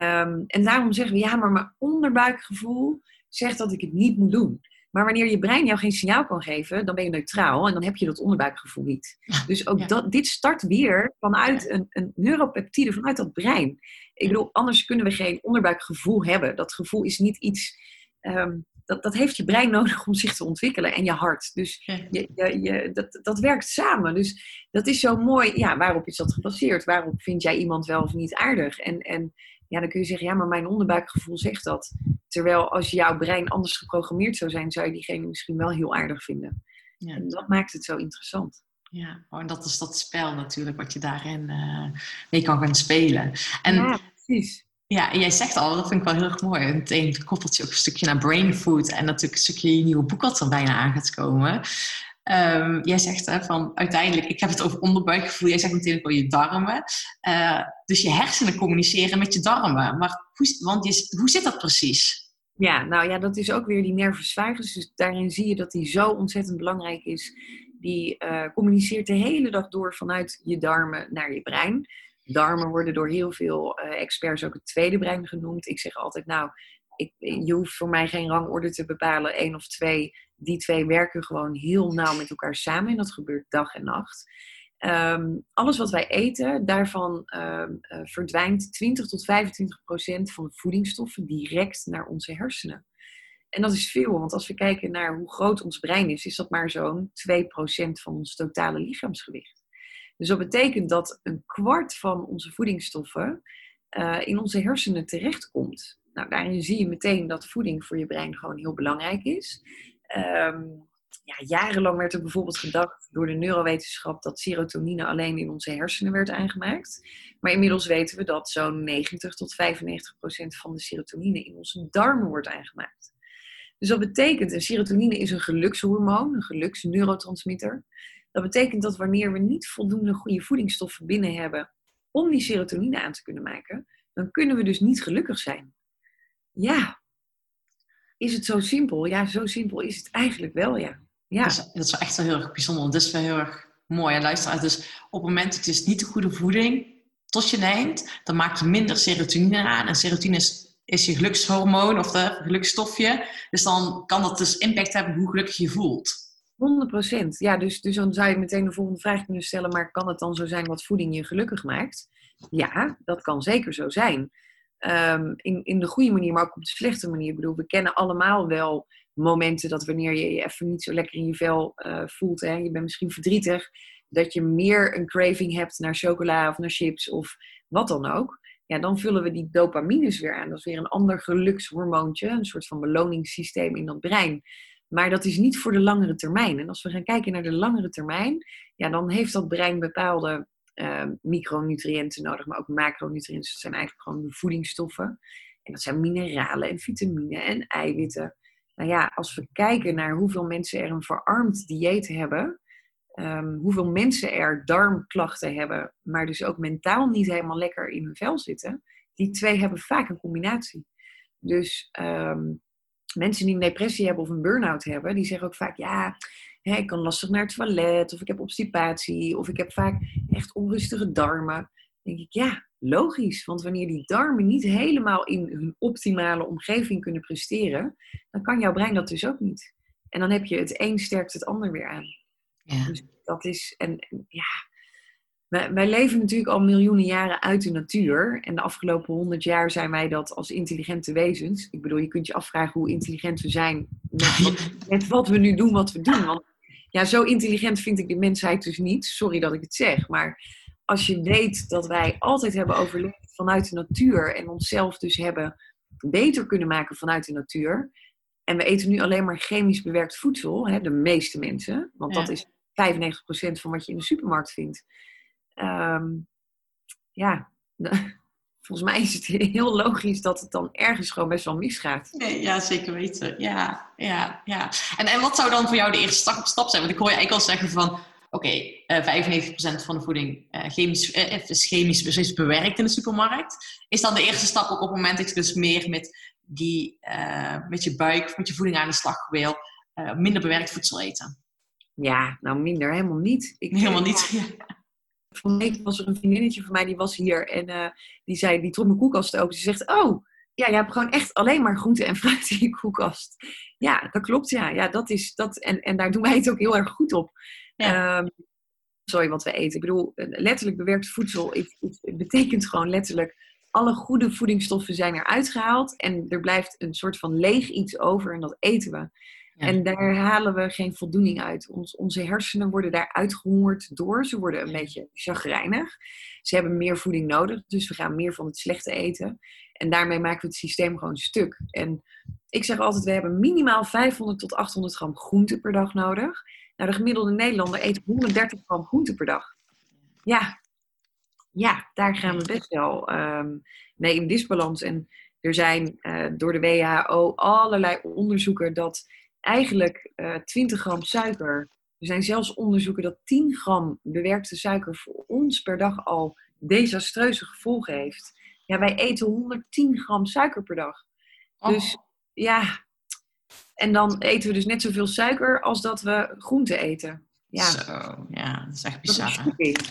Ehm, en daarom zeggen we, ja, maar mijn onderbuikgevoel zegt dat ik het niet moet doen. Maar wanneer je brein jou geen signaal kan geven, dan ben je neutraal en dan heb je dat onderbuikgevoel niet. Dus ook Ja. dat, dit start weer vanuit een, een neuropeptide, vanuit dat brein. Ik bedoel, anders kunnen we geen onderbuikgevoel hebben. Dat gevoel is niet iets, ehm, dat, dat heeft je brein nodig om zich te ontwikkelen en je hart. Dus je, je, dat, dat werkt samen. Dus dat is zo mooi. Ja, waarop is dat gebaseerd? Waarop vind jij iemand wel of niet aardig? En, en ja, dan kun je zeggen, ja, maar mijn onderbuikgevoel zegt dat. Terwijl als jouw brein anders geprogrammeerd zou zijn, zou je diegene misschien wel heel aardig vinden. Ja. En dat maakt het zo interessant. Ja, oh, en dat is dat spel natuurlijk wat je daarin eh, mee kan gaan spelen. En ja. ja, precies. en jij zegt al, dat vind ik wel heel erg mooi. Meteen koppelt je ook een stukje naar brain food en natuurlijk een stukje je nieuwe boek wat er bijna aan gaat komen. Ehm, jij zegt hè, van uiteindelijk, ik heb het over onderbuikgevoel, jij zegt natuurlijk wel je darmen. Eh, dus je hersenen communiceren met je darmen. Maar hoe, want zit dat precies? Ja, nou ja, dat is ook weer die nervus vagus. Dus daarin zie je dat die zo ontzettend belangrijk is. Die eh, communiceert de hele dag door vanuit je darmen naar je brein. Darmen worden door heel veel eh, experts ook het tweede brein genoemd. Ik zeg altijd, nou, ik, je hoeft voor mij geen rangorde te bepalen, één of twee. Die twee werken gewoon heel nauw met elkaar samen en dat gebeurt dag en nacht. Ehm, alles wat wij eten, daarvan ehm, eh, verdwijnt 20 tot 25 procent van de voedingsstoffen direct naar onze hersenen. En dat is veel, want als we kijken naar hoe groot ons brein is, is dat maar zo'n 2 procent van ons totale lichaamsgewicht. Dus dat betekent dat een kwart van onze voedingsstoffen eh, in onze hersenen terechtkomt. Nou, daarin zie je meteen dat voeding voor je brein gewoon heel belangrijk is. Ehm, ja, jarenlang werd er bijvoorbeeld gedacht door de neurowetenschap dat serotonine alleen in onze hersenen werd aangemaakt. Maar inmiddels weten we dat zo'n 90 tot 95 procent van de serotonine in onze darmen wordt aangemaakt. Dus dat betekent, en serotonine is een gelukshormoon, een geluksneurotransmitter. Dat betekent dat wanneer we niet voldoende goede voedingsstoffen binnen hebben om die serotonine aan te kunnen maken, dan kunnen we dus niet gelukkig zijn. Ja, is het zo simpel? Ja, zo simpel is het eigenlijk wel, ja. Ja, Dat, is, dat is echt wel heel erg bijzonder. Dat is wel heel erg mooi. En luister, dus op het moment dat je niet de goede voeding tot je neemt, dan maak je minder serotonine aan. En serotonine is, is je gelukshormoon of de gelukstofje. Dus dan kan dat dus impact hebben hoe gelukkig je voelt. 100%. Ja, dus, dus dan zou je meteen de volgende vraag kunnen stellen, maar kan het dan zo zijn dat voeding je gelukkig maakt? Ja, dat kan zeker zo zijn. Ehm, in, in de goede manier, maar ook op de slechte manier. Ik bedoel, we kennen allemaal wel momenten dat wanneer je je even niet zo lekker in je vel eh, voelt, hè, je bent misschien verdrietig, dat je meer een craving hebt naar chocola of naar chips of wat dan ook. Ja, dan vullen we die dopamines weer aan. Dat is weer een ander gelukshormoontje, een soort van beloningssysteem in dat brein. Maar dat is niet voor de langere termijn. En als we gaan kijken naar de langere termijn, ja, dan heeft dat brein bepaalde eh, micronutriënten nodig, maar ook macronutriënten. Dat zijn eigenlijk gewoon de voedingsstoffen. En dat zijn mineralen en vitamine en eiwitten. Nou ja, als we kijken naar hoeveel mensen er een verarmd dieet hebben, ehm, hoeveel mensen er darmklachten hebben, maar dus ook mentaal niet helemaal lekker in hun vel zitten, die twee hebben vaak een combinatie. Dus ehm, mensen die een depressie hebben of een burn-out hebben, die zeggen ook vaak, ja, hè, ik kan lastig naar het toilet, of ik heb obstipatie, of ik heb vaak echt onrustige darmen. Dan denk ik, ja, logisch. Want wanneer die darmen niet helemaal in hun optimale omgeving kunnen presteren, dan kan jouw brein dat dus ook niet. En dan heb je het een sterkt het ander weer aan. Ja. Dus dat is, en en ja, wij, wij leven natuurlijk al miljoenen jaren uit de natuur. En de afgelopen honderd jaar zijn wij dat als intelligente wezens. Ik bedoel, je kunt je afvragen hoe intelligent we zijn met wat, met wat we nu doen, wat we doen. Want ja, zo intelligent vind ik de mensheid dus niet. Sorry dat ik het zeg, maar als je weet dat wij altijd hebben overleefd vanuit de natuur en onszelf dus hebben beter kunnen maken vanuit de natuur. En we eten nu alleen maar chemisch bewerkt voedsel, hè, de meeste mensen, want dat is 95% van wat je in de supermarkt vindt. Ehm, ja, volgens mij is het heel logisch dat het dan ergens gewoon best wel misgaat. Nee, ja, zeker weten. Ja, ja, ja. En, en wat zou dan voor jou de eerste stap, stap zijn? Want ik hoor je eigenlijk al zeggen van... Oké, eh 95% van de voeding eh, chemisch, eh, is chemisch bewerkt in de supermarkt. Is dan de eerste stap ook op het moment dat je dus meer met, die, eh, met je buik, met je voeding aan de slag wil... eh, minder bewerkt voedsel eten? Ja, nou minder, helemaal niet. Ik, Helemaal niet. Van week was er een vriendinnetje van mij, die was hier en eh, die zei, die trok mijn koelkast open. Ze zegt, oh, ja, je hebt gewoon echt alleen maar groente en fruit in je koelkast. Ja, dat klopt, ja. ja dat is, dat, en, en daar doen wij het ook heel erg goed op. Ja. Ehm, sorry, wat we eten. Ik bedoel, letterlijk bewerkt voedsel, het, het betekent gewoon letterlijk, alle goede voedingsstoffen zijn eruit gehaald en er blijft een soort van leeg iets over en dat eten we. Ja. En daar halen we geen voldoening uit. Ons, onze hersenen worden daar uitgehongerd door. Ze worden een beetje chagrijnig. Ze hebben meer voeding nodig, dus we gaan meer van het slechte eten. En daarmee maken we het systeem gewoon stuk. En ik zeg altijd, we hebben minimaal 500 tot 800 gram groente per dag nodig. Nou, de gemiddelde Nederlander eet 130 gram groente per dag. Ja, ja daar gaan we best wel ehm, mee in disbalans. En er zijn eh, door de WHO allerlei onderzoeken dat eigenlijk eh 20 gram suiker. Er zijn zelfs onderzoeken dat 10 gram bewerkte suiker voor ons per dag al desastreuze gevolgen heeft. Ja, wij eten 110 gram suiker per dag. Dus ja, en dan eten we dus net zoveel suiker als dat we groente eten. Ja, ja, dat is echt dat is bizar.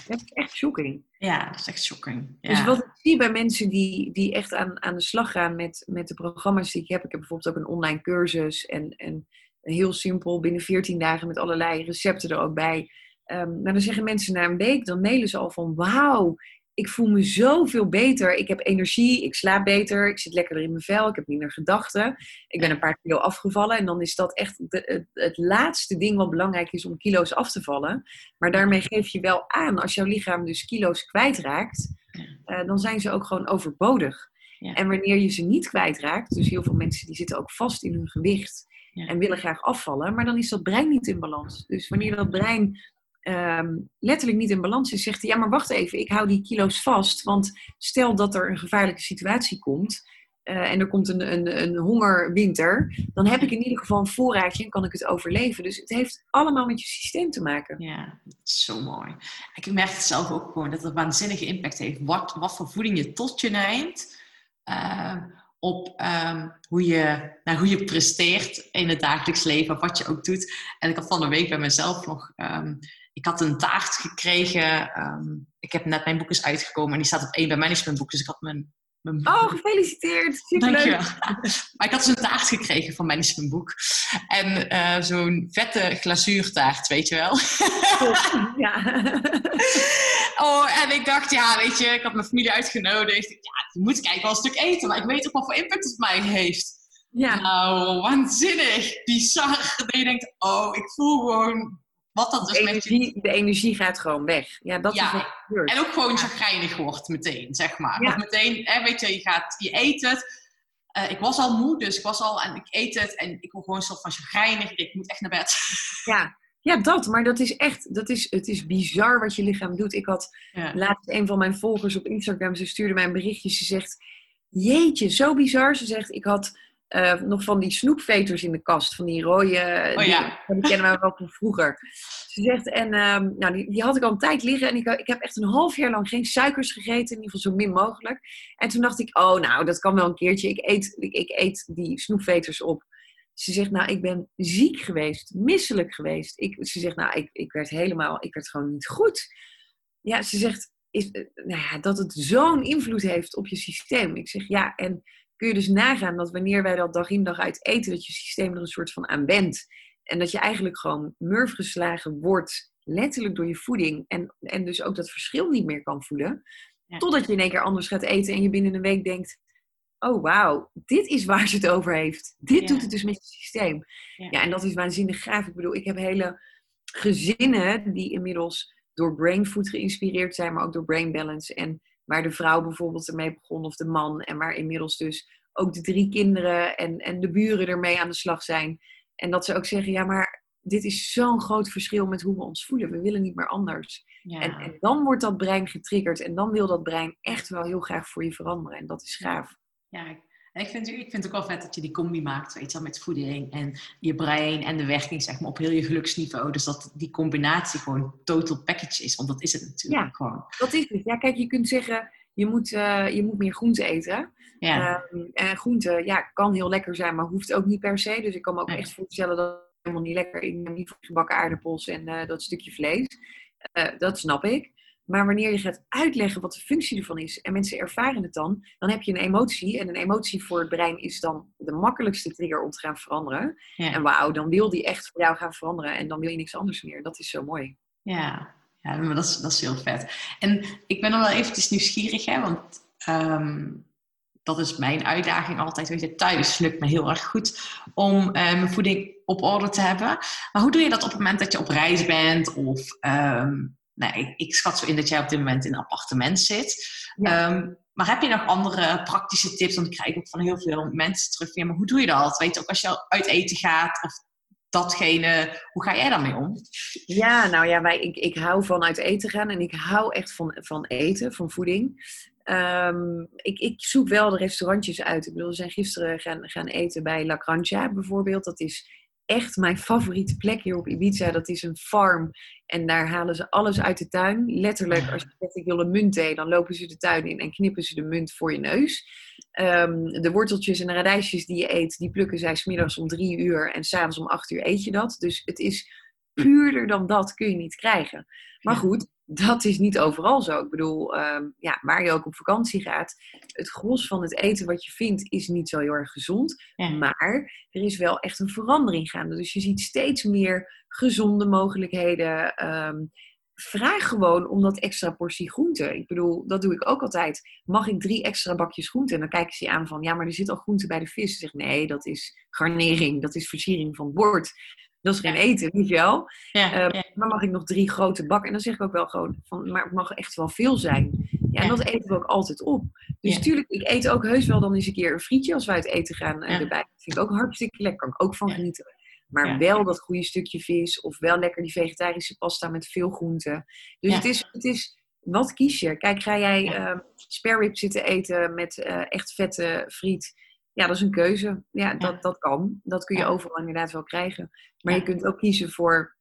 Dat is echt shocking. Ja, dat is echt shocking. Ja. Dus wat ik zie bij mensen die, die echt aan, aan de slag gaan met, met de programma's die ik heb. Ik heb bijvoorbeeld ook een online cursus en, en heel simpel binnen 14 dagen met allerlei recepten er ook bij. Ehm maar dan zeggen mensen na een week, dan mailen ze al van wauw, ik voel me zoveel beter. Ik heb energie, ik slaap beter, ik zit lekkerder in mijn vel, ik heb minder gedachten. Ik ben een paar kilo afgevallen en dan is dat echt de- het, het laatste ding wat belangrijk is om kilo's af te vallen. Maar daarmee geef je wel aan, als jouw lichaam dus kilo's kwijtraakt, eh, dan zijn ze ook gewoon overbodig. Ja. En wanneer je ze niet kwijtraakt, dus heel veel mensen die zitten ook vast in hun gewicht. Ja. en willen graag afvallen, maar dan is dat brein niet in balans. Dus wanneer dat brein ehm, letterlijk niet in balans is, zegt hij, ja maar wacht even, ik hou die kilo's vast, want stel dat er een gevaarlijke situatie komt eh, en er komt een, een, een hongerwinter, dan heb ik in ieder geval een voorraadje en kan ik het overleven. Dus het heeft allemaal met je systeem te maken. Ja, zo mooi. Ik merk het zelf ook gewoon dat het waanzinnige impact heeft. Wat, wat voor voeding je tot je neemt. eh, op ehm, hoe, je, nou, hoe je presteert in het dagelijks leven. Wat je ook doet. En ik had van de week bij mezelf nog... ehm, ik had een taart gekregen. ehm, ik heb net mijn boek is uitgekomen. En die staat op één bij managementboek. Dus ik had mijn... mijn Oh, gefeliciteerd! Superleuk! Dankjewel. Maar ik had dus een taart gekregen van managementboek. En eh, zo'n vette glazuurtaart, weet je wel. Ja. Oh, en ik dacht, ja, weet je, ik had mijn familie uitgenodigd. Ja, moet ik eigenlijk wel een stuk eten, maar ik weet ook wat voor impact het op mij heeft. ja. Nou, waanzinnig, bizar. Dat je denkt, oh, ik voel gewoon wat dat De dus met je... energie, de energie gaat gewoon weg. Ja, dat Ja. is wat gebeurt. En ook gewoon chagrijnig wordt meteen, zeg maar. Ja. Meteen, hè, weet je, je, gaat, je eet het. Eh, ik was al moe, dus ik was al en ik eet het. En ik word gewoon een soort van chagrijnig. Ik moet echt naar bed. Ja. ja, dat. Maar dat is echt, dat is, het is bizar wat je lichaam doet. Ik had Ja. laatst een van mijn volgers op Instagram, ze stuurde mij een berichtje. Ze zegt, jeetje, zo bizar. Ze zegt, ik had eh, nog van die snoepveters in de kast. Van die rode, Oh die, ja. die kennen we wel van vroeger. Ze zegt, en ehm, nou, die, die had ik al een tijd liggen. En ik, ik heb echt een half jaar lang geen suikers gegeten. In ieder geval zo min mogelijk. En toen dacht ik, oh nou, dat kan wel een keertje. Ik eet, ik, ik eet die snoepveters op. Ze zegt, nou, ik ben ziek geweest, misselijk geweest. Ik, ze zegt, nou, ik, ik werd helemaal, ik werd gewoon niet goed. Ja, ze zegt, is, eh, nou ja, dat het zo'n invloed heeft op je systeem. Ik zeg, ja, en kun je dus nagaan dat wanneer wij dat dag in dag uit eten, dat je systeem er een soort van aan wendt. En dat je eigenlijk gewoon murf geslagen wordt, letterlijk door je voeding. En, en dus ook dat verschil niet meer kan voelen. Ja. Totdat je in één keer anders gaat eten en je binnen een week denkt, oh wauw, dit is waar ze het over heeft. Dit Ja. doet het dus met je systeem. Ja. Ja, en dat is waanzinnig gaaf. Ik bedoel, ik heb hele gezinnen die inmiddels door brain food geïnspireerd zijn, maar ook door brain balance. En waar de vrouw bijvoorbeeld ermee begon of de man. En waar inmiddels dus ook de drie kinderen en, en de buren ermee aan de slag zijn. En dat ze ook zeggen, ja, maar dit is zo'n groot verschil met hoe we ons voelen. We willen niet meer anders. Ja. En, en dan wordt dat brein getriggerd en dan wil dat brein echt wel heel graag voor je veranderen. En dat is gaaf. Ja, ik- en ik vind, ik vind het ook wel vet dat je die combi maakt, weet je wel, met voeding en je brein en de werking, zeg maar, op heel je geluksniveau. Dus dat die combinatie gewoon total package is, want dat is het natuurlijk Ja. gewoon. Dat is het. Ja, kijk, je kunt zeggen, je moet, eh, je moet meer groente eten. Ja, Ehm, en groente, ja, kan heel lekker zijn, maar hoeft ook niet per se. Dus ik kan me ook Nee. echt voorstellen dat het helemaal niet lekker is. Niet gebakken aardappels en eh, dat stukje vlees. Eh, dat snap ik. Maar wanneer je gaat uitleggen wat de functie ervan is en mensen ervaren het dan, dan heb je een emotie. En een emotie voor het brein is dan de makkelijkste trigger om te gaan veranderen. ja, En wauw, dan wil die echt voor jou gaan veranderen en dan wil je niks anders meer. Dat is zo mooi. ja. ja maar dat is, dat is heel vet. En ik ben dan wel eventjes nieuwsgierig, hè, want ehm, dat is mijn uitdaging altijd. Weet je, thuis lukt me heel erg goed om eh, mijn voeding op orde te hebben. Maar hoe doe je dat op het moment dat je op reis bent? Of, ehm, nou, ik, ik schat zo in dat jij op dit moment in een appartement zit. Ja. Ehm, maar heb je nog andere praktische tips? Want ik krijg ook van heel veel mensen terug. Ja, maar hoe doe je dat? Weet je, ook als je uit eten gaat of datgene, hoe ga jij daarmee om? Ja, nou ja, wij, ik, ik hou van uit eten gaan en ik hou echt van, van eten, van voeding. Ehm, ik, ik zoek wel de restaurantjes uit. Ik bedoel, we zijn gisteren gaan, gaan eten bij La Grancha bijvoorbeeld. Dat is echt mijn favoriete plek hier op Ibiza. Dat is een farm en daar halen ze alles uit de tuin. Letterlijk, als je zegt ik wil een muntthee, dan lopen ze de tuin in en knippen ze de munt voor je neus. Ehm, de worteltjes en de radijsjes die je eet, die plukken zij smiddags om drie uur en s'avonds om acht uur eet je dat. Dus het is puurder dan dat kun je niet krijgen. Maar goed, dat is niet overal zo. Ik bedoel, ehm, ja, waar je ook op vakantie gaat, het gros van het eten wat je vindt is niet zo heel erg gezond. Ja. Maar er is wel echt een verandering gaande. Dus je ziet steeds meer gezonde mogelijkheden. Ehm, vraag gewoon om dat extra portie groente. Ik bedoel, dat doe ik ook altijd. Mag ik drie extra bakjes groente? En dan kijken ze je aan van, ja, maar er zit al groente bij de vis. Ze zegt, nee, dat is garnering, dat is versiering van het bord. Dat is geen eten, weet je wel? Ja, Ehm, ja. Maar mag ik nog drie grote bakken? En dan zeg ik ook wel gewoon, van, maar het mag echt wel veel zijn. Ja, en dat eten we ook altijd op. Dus tuurlijk, ik eet ook heus wel dan eens een keer een frietje als wij uit eten gaan erbij. Dat vind ik ook hartstikke lekker. Kan ik ook van genieten. Maar wel dat goede stukje vis of wel lekker die vegetarische pasta met veel groenten. Dus het, is, het is, wat kies je? Kijk, ga jij ehm rib zitten eten met eh, echt vette friet? Ja, dat is een keuze. Ja, dat, dat kan. Dat kun je overal inderdaad wel krijgen. Maar je kunt ook kiezen voor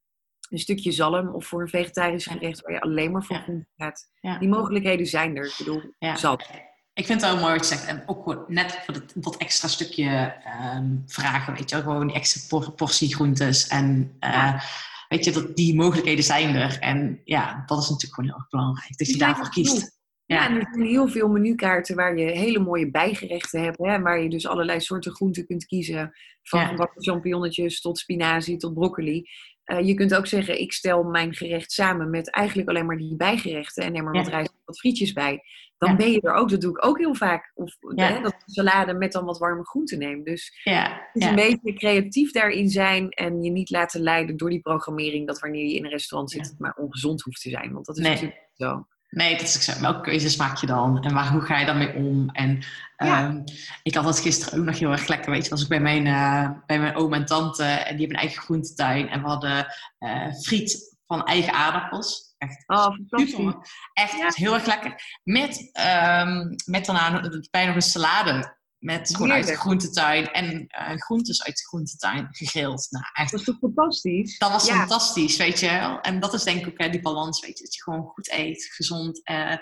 een stukje zalm of voor een vegetarisch gerecht waar je alleen maar voor groenten gaat. Ja. Die mogelijkheden zijn er. Ik bedoel, Ja. zat. Ik vind het wel mooi wat je zegt. En ook net voor dat, dat extra stukje ehm, vragen, weet je wel. Gewoon die extra por- portie groentes. En eh, weet je, dat die mogelijkheden zijn er. En ja, dat is natuurlijk gewoon heel erg belangrijk. Dat je daarvoor kiest. Ja, en er zijn heel veel menukaarten waar je hele mooie bijgerechten hebt. Hè, waar je dus allerlei soorten groenten kunt kiezen. Van Ja. gebakken champignonnetjes tot spinazie tot broccoli. Eh, je kunt ook zeggen, ik stel mijn gerecht samen met eigenlijk alleen maar die bijgerechten. En neem er Ja. wat rijst en wat frietjes bij. Dan Ja. ben je er ook, dat doe ik ook heel vaak. Of hè, dat salade met dan wat warme groenten neem. Dus ja, het is ja. een beetje creatief daarin zijn. En je niet laten leiden door die programmering. Dat wanneer je in een restaurant zit, het maar ongezond hoeft te zijn. Want dat is Nee. natuurlijk zo. Nee, dat is. Welke keuzes maak je dan? En waar, hoe ga je daarmee om? En Ja. ehm, ik had dat gisteren ook nog heel erg lekker. Weet je, was ik bij mijn, eh, bij mijn oom en tante. En die hebben een eigen groentetuin. En we hadden eh, friet van eigen aardappels. Echt Oh, super. Echt Ja. heel erg lekker. Met, ehm, met daarna bij nog een salade. Met gewoon uit de groentetuin. En eh, groentes uit de groentetuin gegrild. Nou, echt Dat is toch fantastisch? dat was Ja. fantastisch, weet je wel. En dat is denk ik ook hè, die balans, weet je. Dat je gewoon goed eet, gezond, eh,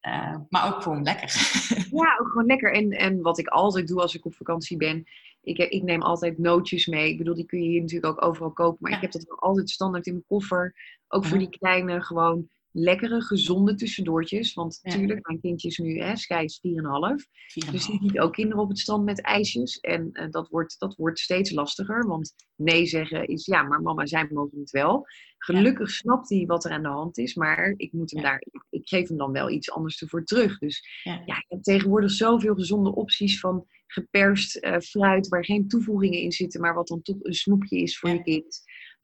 eh, maar ook gewoon lekker. Ja, ook gewoon lekker. En, en wat ik altijd doe als ik op vakantie ben, ik, ik neem altijd nootjes mee. Ik bedoel, die kun je hier natuurlijk ook overal kopen. Maar Ja. ik heb dat altijd standaard in mijn koffer. Ook voor Mhm. die kleine, gewoon lekkere, gezonde tussendoortjes. Want Ja. natuurlijk, mijn kindjes nu, hè, Sky is 4,5. Vier en Dus die ziet ook kinderen op het strand met ijsjes. En eh, dat, wordt, dat wordt steeds lastiger. Want nee zeggen is, ja, maar mama, zij mogen het wel. Gelukkig snapt hij wat er aan de hand is. Maar ik, moet hem daar, ik geef hem dan wel iets anders ervoor terug. Dus Ja. je hebt tegenwoordig zoveel gezonde opties van geperst eh, fruit. Waar geen toevoegingen in zitten. Maar wat dan toch een snoepje is voor je kind.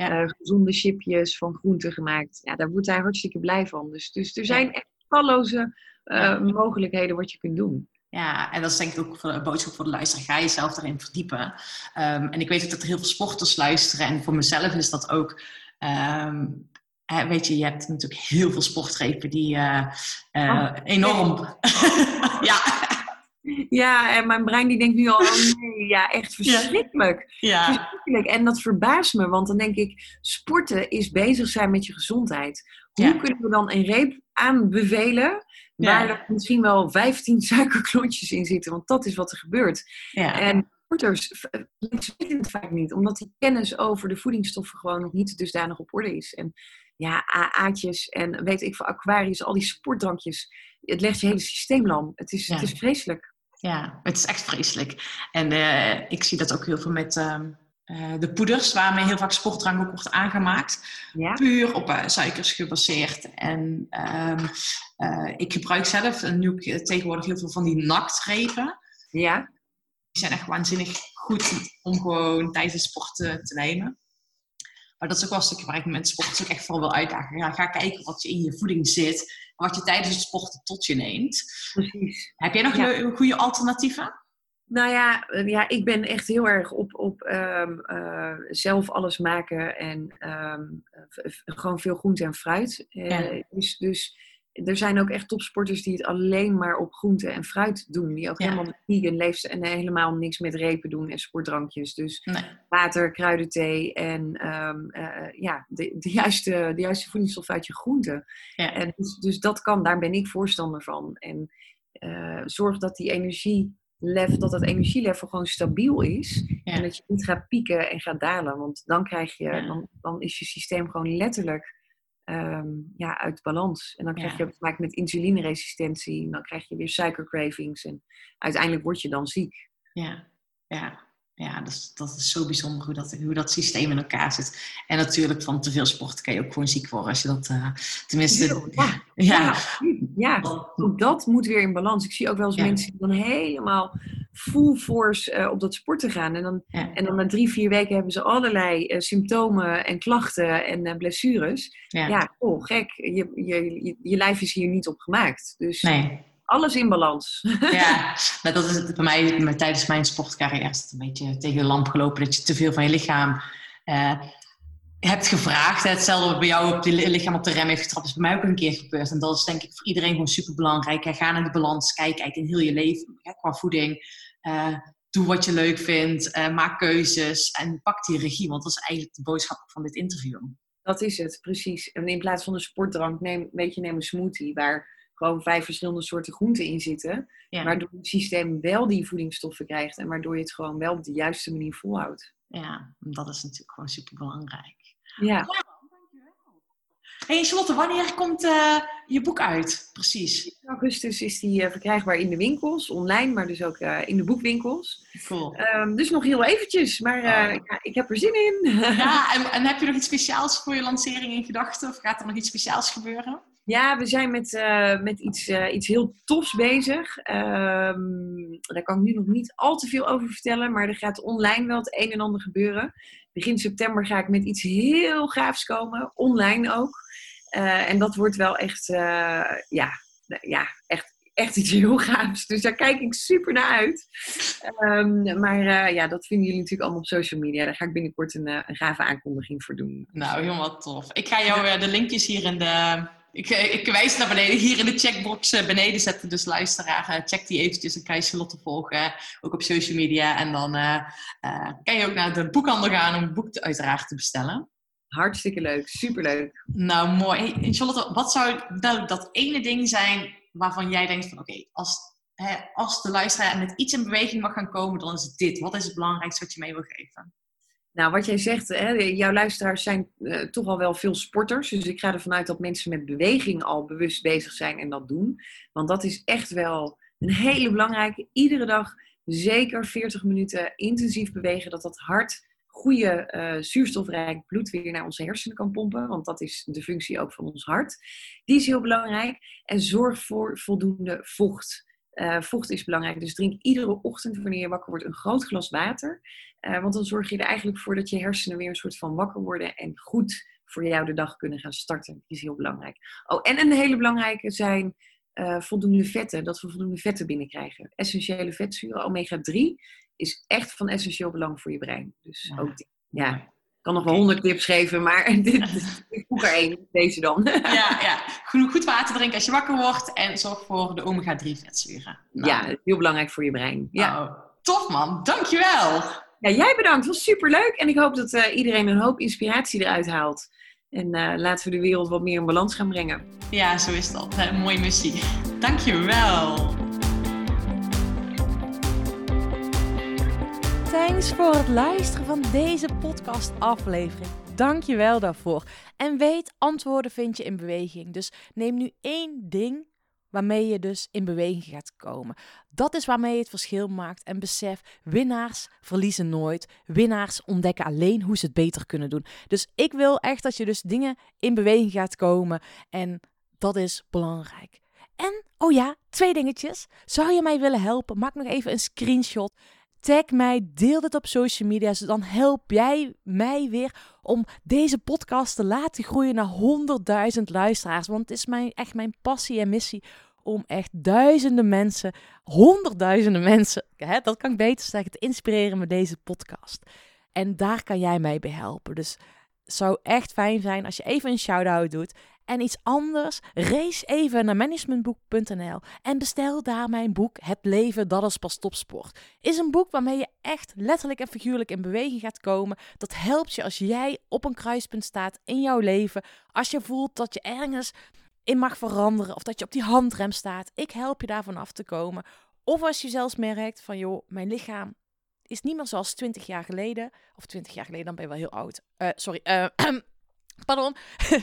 Ja. Eh, gezonde chipjes van groenten gemaakt. Ja, daar wordt hij hartstikke blij van. Dus, dus er zijn echt talloze eh, mogelijkheden wat je kunt doen. Ja, en dat is denk ik ook de boodschap voor de luisteraar. Ga jezelf daarin verdiepen. Ehm, en ik weet ook dat er heel veel sporters luisteren. En voor mezelf is dat ook... ehm, hè, weet je, je hebt natuurlijk heel veel sportgrepen die eh, Oh. enorm... ja, Ja, en mijn brein die denkt nu al, oh nee, ja, echt verschrikkelijk. ja, Verschrikkelijk. En dat verbaast me, want dan denk ik, sporten is bezig zijn met je gezondheid. Hoe Ja. kunnen we dan een reep aanbevelen waar Ja. er misschien wel 15 suikerklontjes in zitten? Want dat is wat er gebeurt. ja. En sporters mensen weten het vaak niet, omdat die kennis over de voedingsstoffen gewoon nog niet dusdanig op orde is. En ja, AA'tjes en weet ik veel, aquarius, al die sportdrankjes. Het legt je hele systeem lam. Het is, Ja. het is vreselijk. Ja, het is echt vreselijk. En eh, ik zie dat ook heel veel met ehm, eh, de poeders, waarmee heel vaak sportdrank ook wordt aangemaakt. Ja? Puur op eh, suikers gebaseerd. En ehm, eh, ik gebruik zelf nu ook, eh, tegenwoordig heel veel van die naktrepen. Ja? Die zijn echt waanzinnig goed om gewoon tijdens sporten te nemen. Maar dat is ook wel een stukje waar ik met sporters ook echt voor wil uitdagen. Ja, ga kijken wat je in je voeding zit. Wat je tijdens het sporten tot je neemt. Precies. Heb jij nog Ja. goede alternatieven? Nou ja, eh, ja, ik ben echt heel erg op, op ehm, eh, zelf alles maken en ehm, v- gewoon veel groente en fruit. Eh, Ja. dus, dus er zijn ook echt topsporters die het alleen maar op groente en fruit doen. Die ook Ja. helemaal vegan leeft en helemaal niks met repen doen en sportdrankjes. Dus Nee. water, kruidenthee en ehm, eh, ja, de, de, juiste, de juiste voedingsstof uit je groenten. Ja. En dus, dus dat kan, daar ben ik voorstander van. En eh, zorg dat die energielevel, dat het energielevel gewoon stabiel is. Ja. En dat je niet gaat pieken en gaat dalen. Want dan krijg je, dan, dan is je systeem gewoon letterlijk ehm, ja, uit balans. En dan krijg je ook te maken met insulineresistentie. En dan krijg je weer suikercravings. En uiteindelijk word je dan ziek. Ja, ja. ja dat, is, dat is zo bijzonder hoe dat, hoe dat systeem in elkaar zit. En natuurlijk van te veel sport kan je ook gewoon ziek worden als je dat, eh, tenminste, Ja, ja. ja, ja. Ook dat moet weer in balans. Ik zie ook wel eens mensen die dan helemaal full force eh, op dat sporten gaan. En dan, Ja. en dan na drie, vier weken hebben ze allerlei eh, symptomen en klachten en eh, blessures. Ja. Ja, oh, gek. Je, je, je, je lijf is hier niet op gemaakt. Dus Nee. alles in balans. Ja, nou, dat is het bij mij met- tijdens mijn sportcarrière is het een beetje tegen de lamp gelopen dat je te veel van je lichaam hebt gevraagd. Hetzelfde wat bij jou op je li- lichaam op de rem heeft getrapt, is bij mij ook een keer gebeurd. En dat is denk ik voor iedereen gewoon super belangrijk. Ga naar de balans, kijk eigenlijk in heel je leven hè, qua voeding. Eh, doe wat je leuk vindt, eh, maak keuzes en pak die regie, want dat is eigenlijk de boodschap van dit interview. Dat is het, precies. En in plaats van een sportdrank, neem, weet je, neem een smoothie waar gewoon vijf verschillende soorten groenten in zitten. Ja. Waardoor het systeem wel die voedingsstoffen krijgt en waardoor je het gewoon wel op de juiste manier volhoudt. Ja, dat is natuurlijk gewoon super belangrijk. Ja, Hey Charlotte, wanneer komt eh, je boek uit? Precies. in augustus is die eh, verkrijgbaar in de winkels, online, maar dus ook eh, in de boekwinkels. Cool. Ehm, dus nog heel eventjes, maar Oh. ja, ik heb er zin in. Ja, en, en heb je nog iets speciaals voor je lancering in gedachten? Of gaat er nog iets speciaals gebeuren? Ja, we zijn met, met iets, iets heel tofs bezig. Ehm, daar kan ik nu nog niet al te veel over vertellen, maar er gaat online wel het een en ander gebeuren. Begin september ga ik met iets heel gaafs komen, online ook. Eh, en dat wordt wel echt, eh, ja, ja echt, echt iets heel gaafs. Dus daar kijk ik super naar uit. Ehm, maar eh, ja, dat vinden jullie natuurlijk allemaal op social media. Daar ga ik binnenkort een, een gave aankondiging voor doen. Nou, helemaal tof. Ik ga jou de linkjes hier in de... Ik, eh, ik wijs naar beneden, hier in de checkbox eh, beneden zetten. Dus luisteraar, eh, check die eventjes. Dan kan je Charlotte volgen, ook op social media. En dan kan je ook naar de boekhandel gaan om het boek te- uiteraard te bestellen. Hartstikke leuk, superleuk. Nou, mooi. Hey, en Charlotte, wat zou nou dat ene ding zijn waarvan jij denkt van... Oké, als, als de luisteraar met iets in beweging mag gaan komen, dan is dit. Wat is het belangrijkste wat je mee wil geven? Nou, wat jij zegt, hè, jouw luisteraars zijn eh, toch al wel veel sporters. Dus ik ga ervan uit dat mensen met beweging al bewust bezig zijn en dat doen. Want dat is echt wel een hele belangrijke. Iedere dag zeker 40 minuten intensief bewegen. Dat dat hart goede eh, zuurstofrijk bloed weer naar onze hersenen kan pompen. Want dat is de functie ook van ons hart. Die is heel belangrijk. En zorg voor voldoende vocht. Eh, vocht is belangrijk. Dus drink iedere ochtend wanneer je wakker wordt een groot glas water. Eh, want dan zorg je er eigenlijk voor dat je hersenen weer een soort van wakker worden en goed voor jou de dag kunnen gaan starten. Die is heel belangrijk. Oh, en een hele belangrijke zijn eh, voldoende vetten, dat we voldoende vetten binnenkrijgen. Essentiële vetzuren, omega-3, is echt van essentieel belang voor je brein. Dus Ja. ook, die- ja, ik kan nog wel honderd tips geven, maar dit, dit, ik voeg er één, deze dan. Ja, ja. Genoeg goed water drinken als je wakker wordt. En zorg voor de omega-3 vetzuren. Nou, Ja, heel belangrijk voor je brein. Ja. nou, tof man. Dankjewel. Ja, jij bedankt. Het was superleuk. En ik hoop dat eh, iedereen een hoop inspiratie eruit haalt. En eh, laten we de wereld wat meer in balans gaan brengen. Ja, zo is dat. Een mooie missie. Dankjewel. Thanks voor het luisteren van deze podcast-aflevering. Dank je wel daarvoor. En weet, antwoorden vind je in beweging. Dus neem nu één ding waarmee je dus in beweging gaat komen. Dat is waarmee je het verschil maakt. En besef, winnaars verliezen nooit. Winnaars ontdekken alleen hoe ze het beter kunnen doen. Dus ik wil echt dat je dus dingen in beweging gaat komen. En dat is belangrijk. En, oh ja, twee dingetjes. Zou je mij willen helpen? Maak nog even een screenshot. Tag mij, deel dit op social media. Zo dan help jij mij weer om deze podcast te laten groeien naar 100.000 luisteraars. Want het is mijn, echt mijn passie en missie om echt duizenden mensen, honderdduizenden mensen, hè, dat kan ik beter zeggen, te inspireren met deze podcast. En daar kan jij mij bij helpen. Dus het zou echt fijn zijn als je even een shout-out doet. En iets anders, race even naar managementboek.nl en bestel daar mijn boek Het leven, dat is pas topsport. Is een boek waarmee je echt letterlijk en figuurlijk in beweging gaat komen. Dat helpt je als jij op een kruispunt staat in jouw leven. Als je voelt dat je ergens in mag veranderen of dat je op die handrem staat. Ik help je daarvan af te komen. Of als je zelfs merkt van joh, mijn lichaam is niet meer zoals 20 jaar geleden. Of 20 jaar geleden, dan ben je wel heel oud. Eh, sorry, eh, pardon.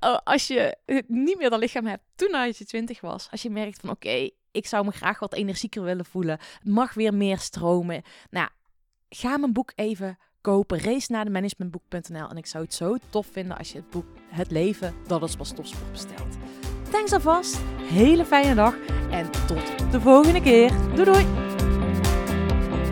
Oh, als je niet meer dat lichaam hebt toen als je 20 was. Als je merkt van oké, ik zou me graag wat energieker willen voelen. Mag weer meer stromen. Nou, ga mijn boek even kopen. Race naar de managementboek.nl. En ik zou het zo tof vinden als je het boek Het leven, dat is pas topsport bestelt. Thanks alvast. Hele fijne dag. En tot de volgende keer. Doei doei.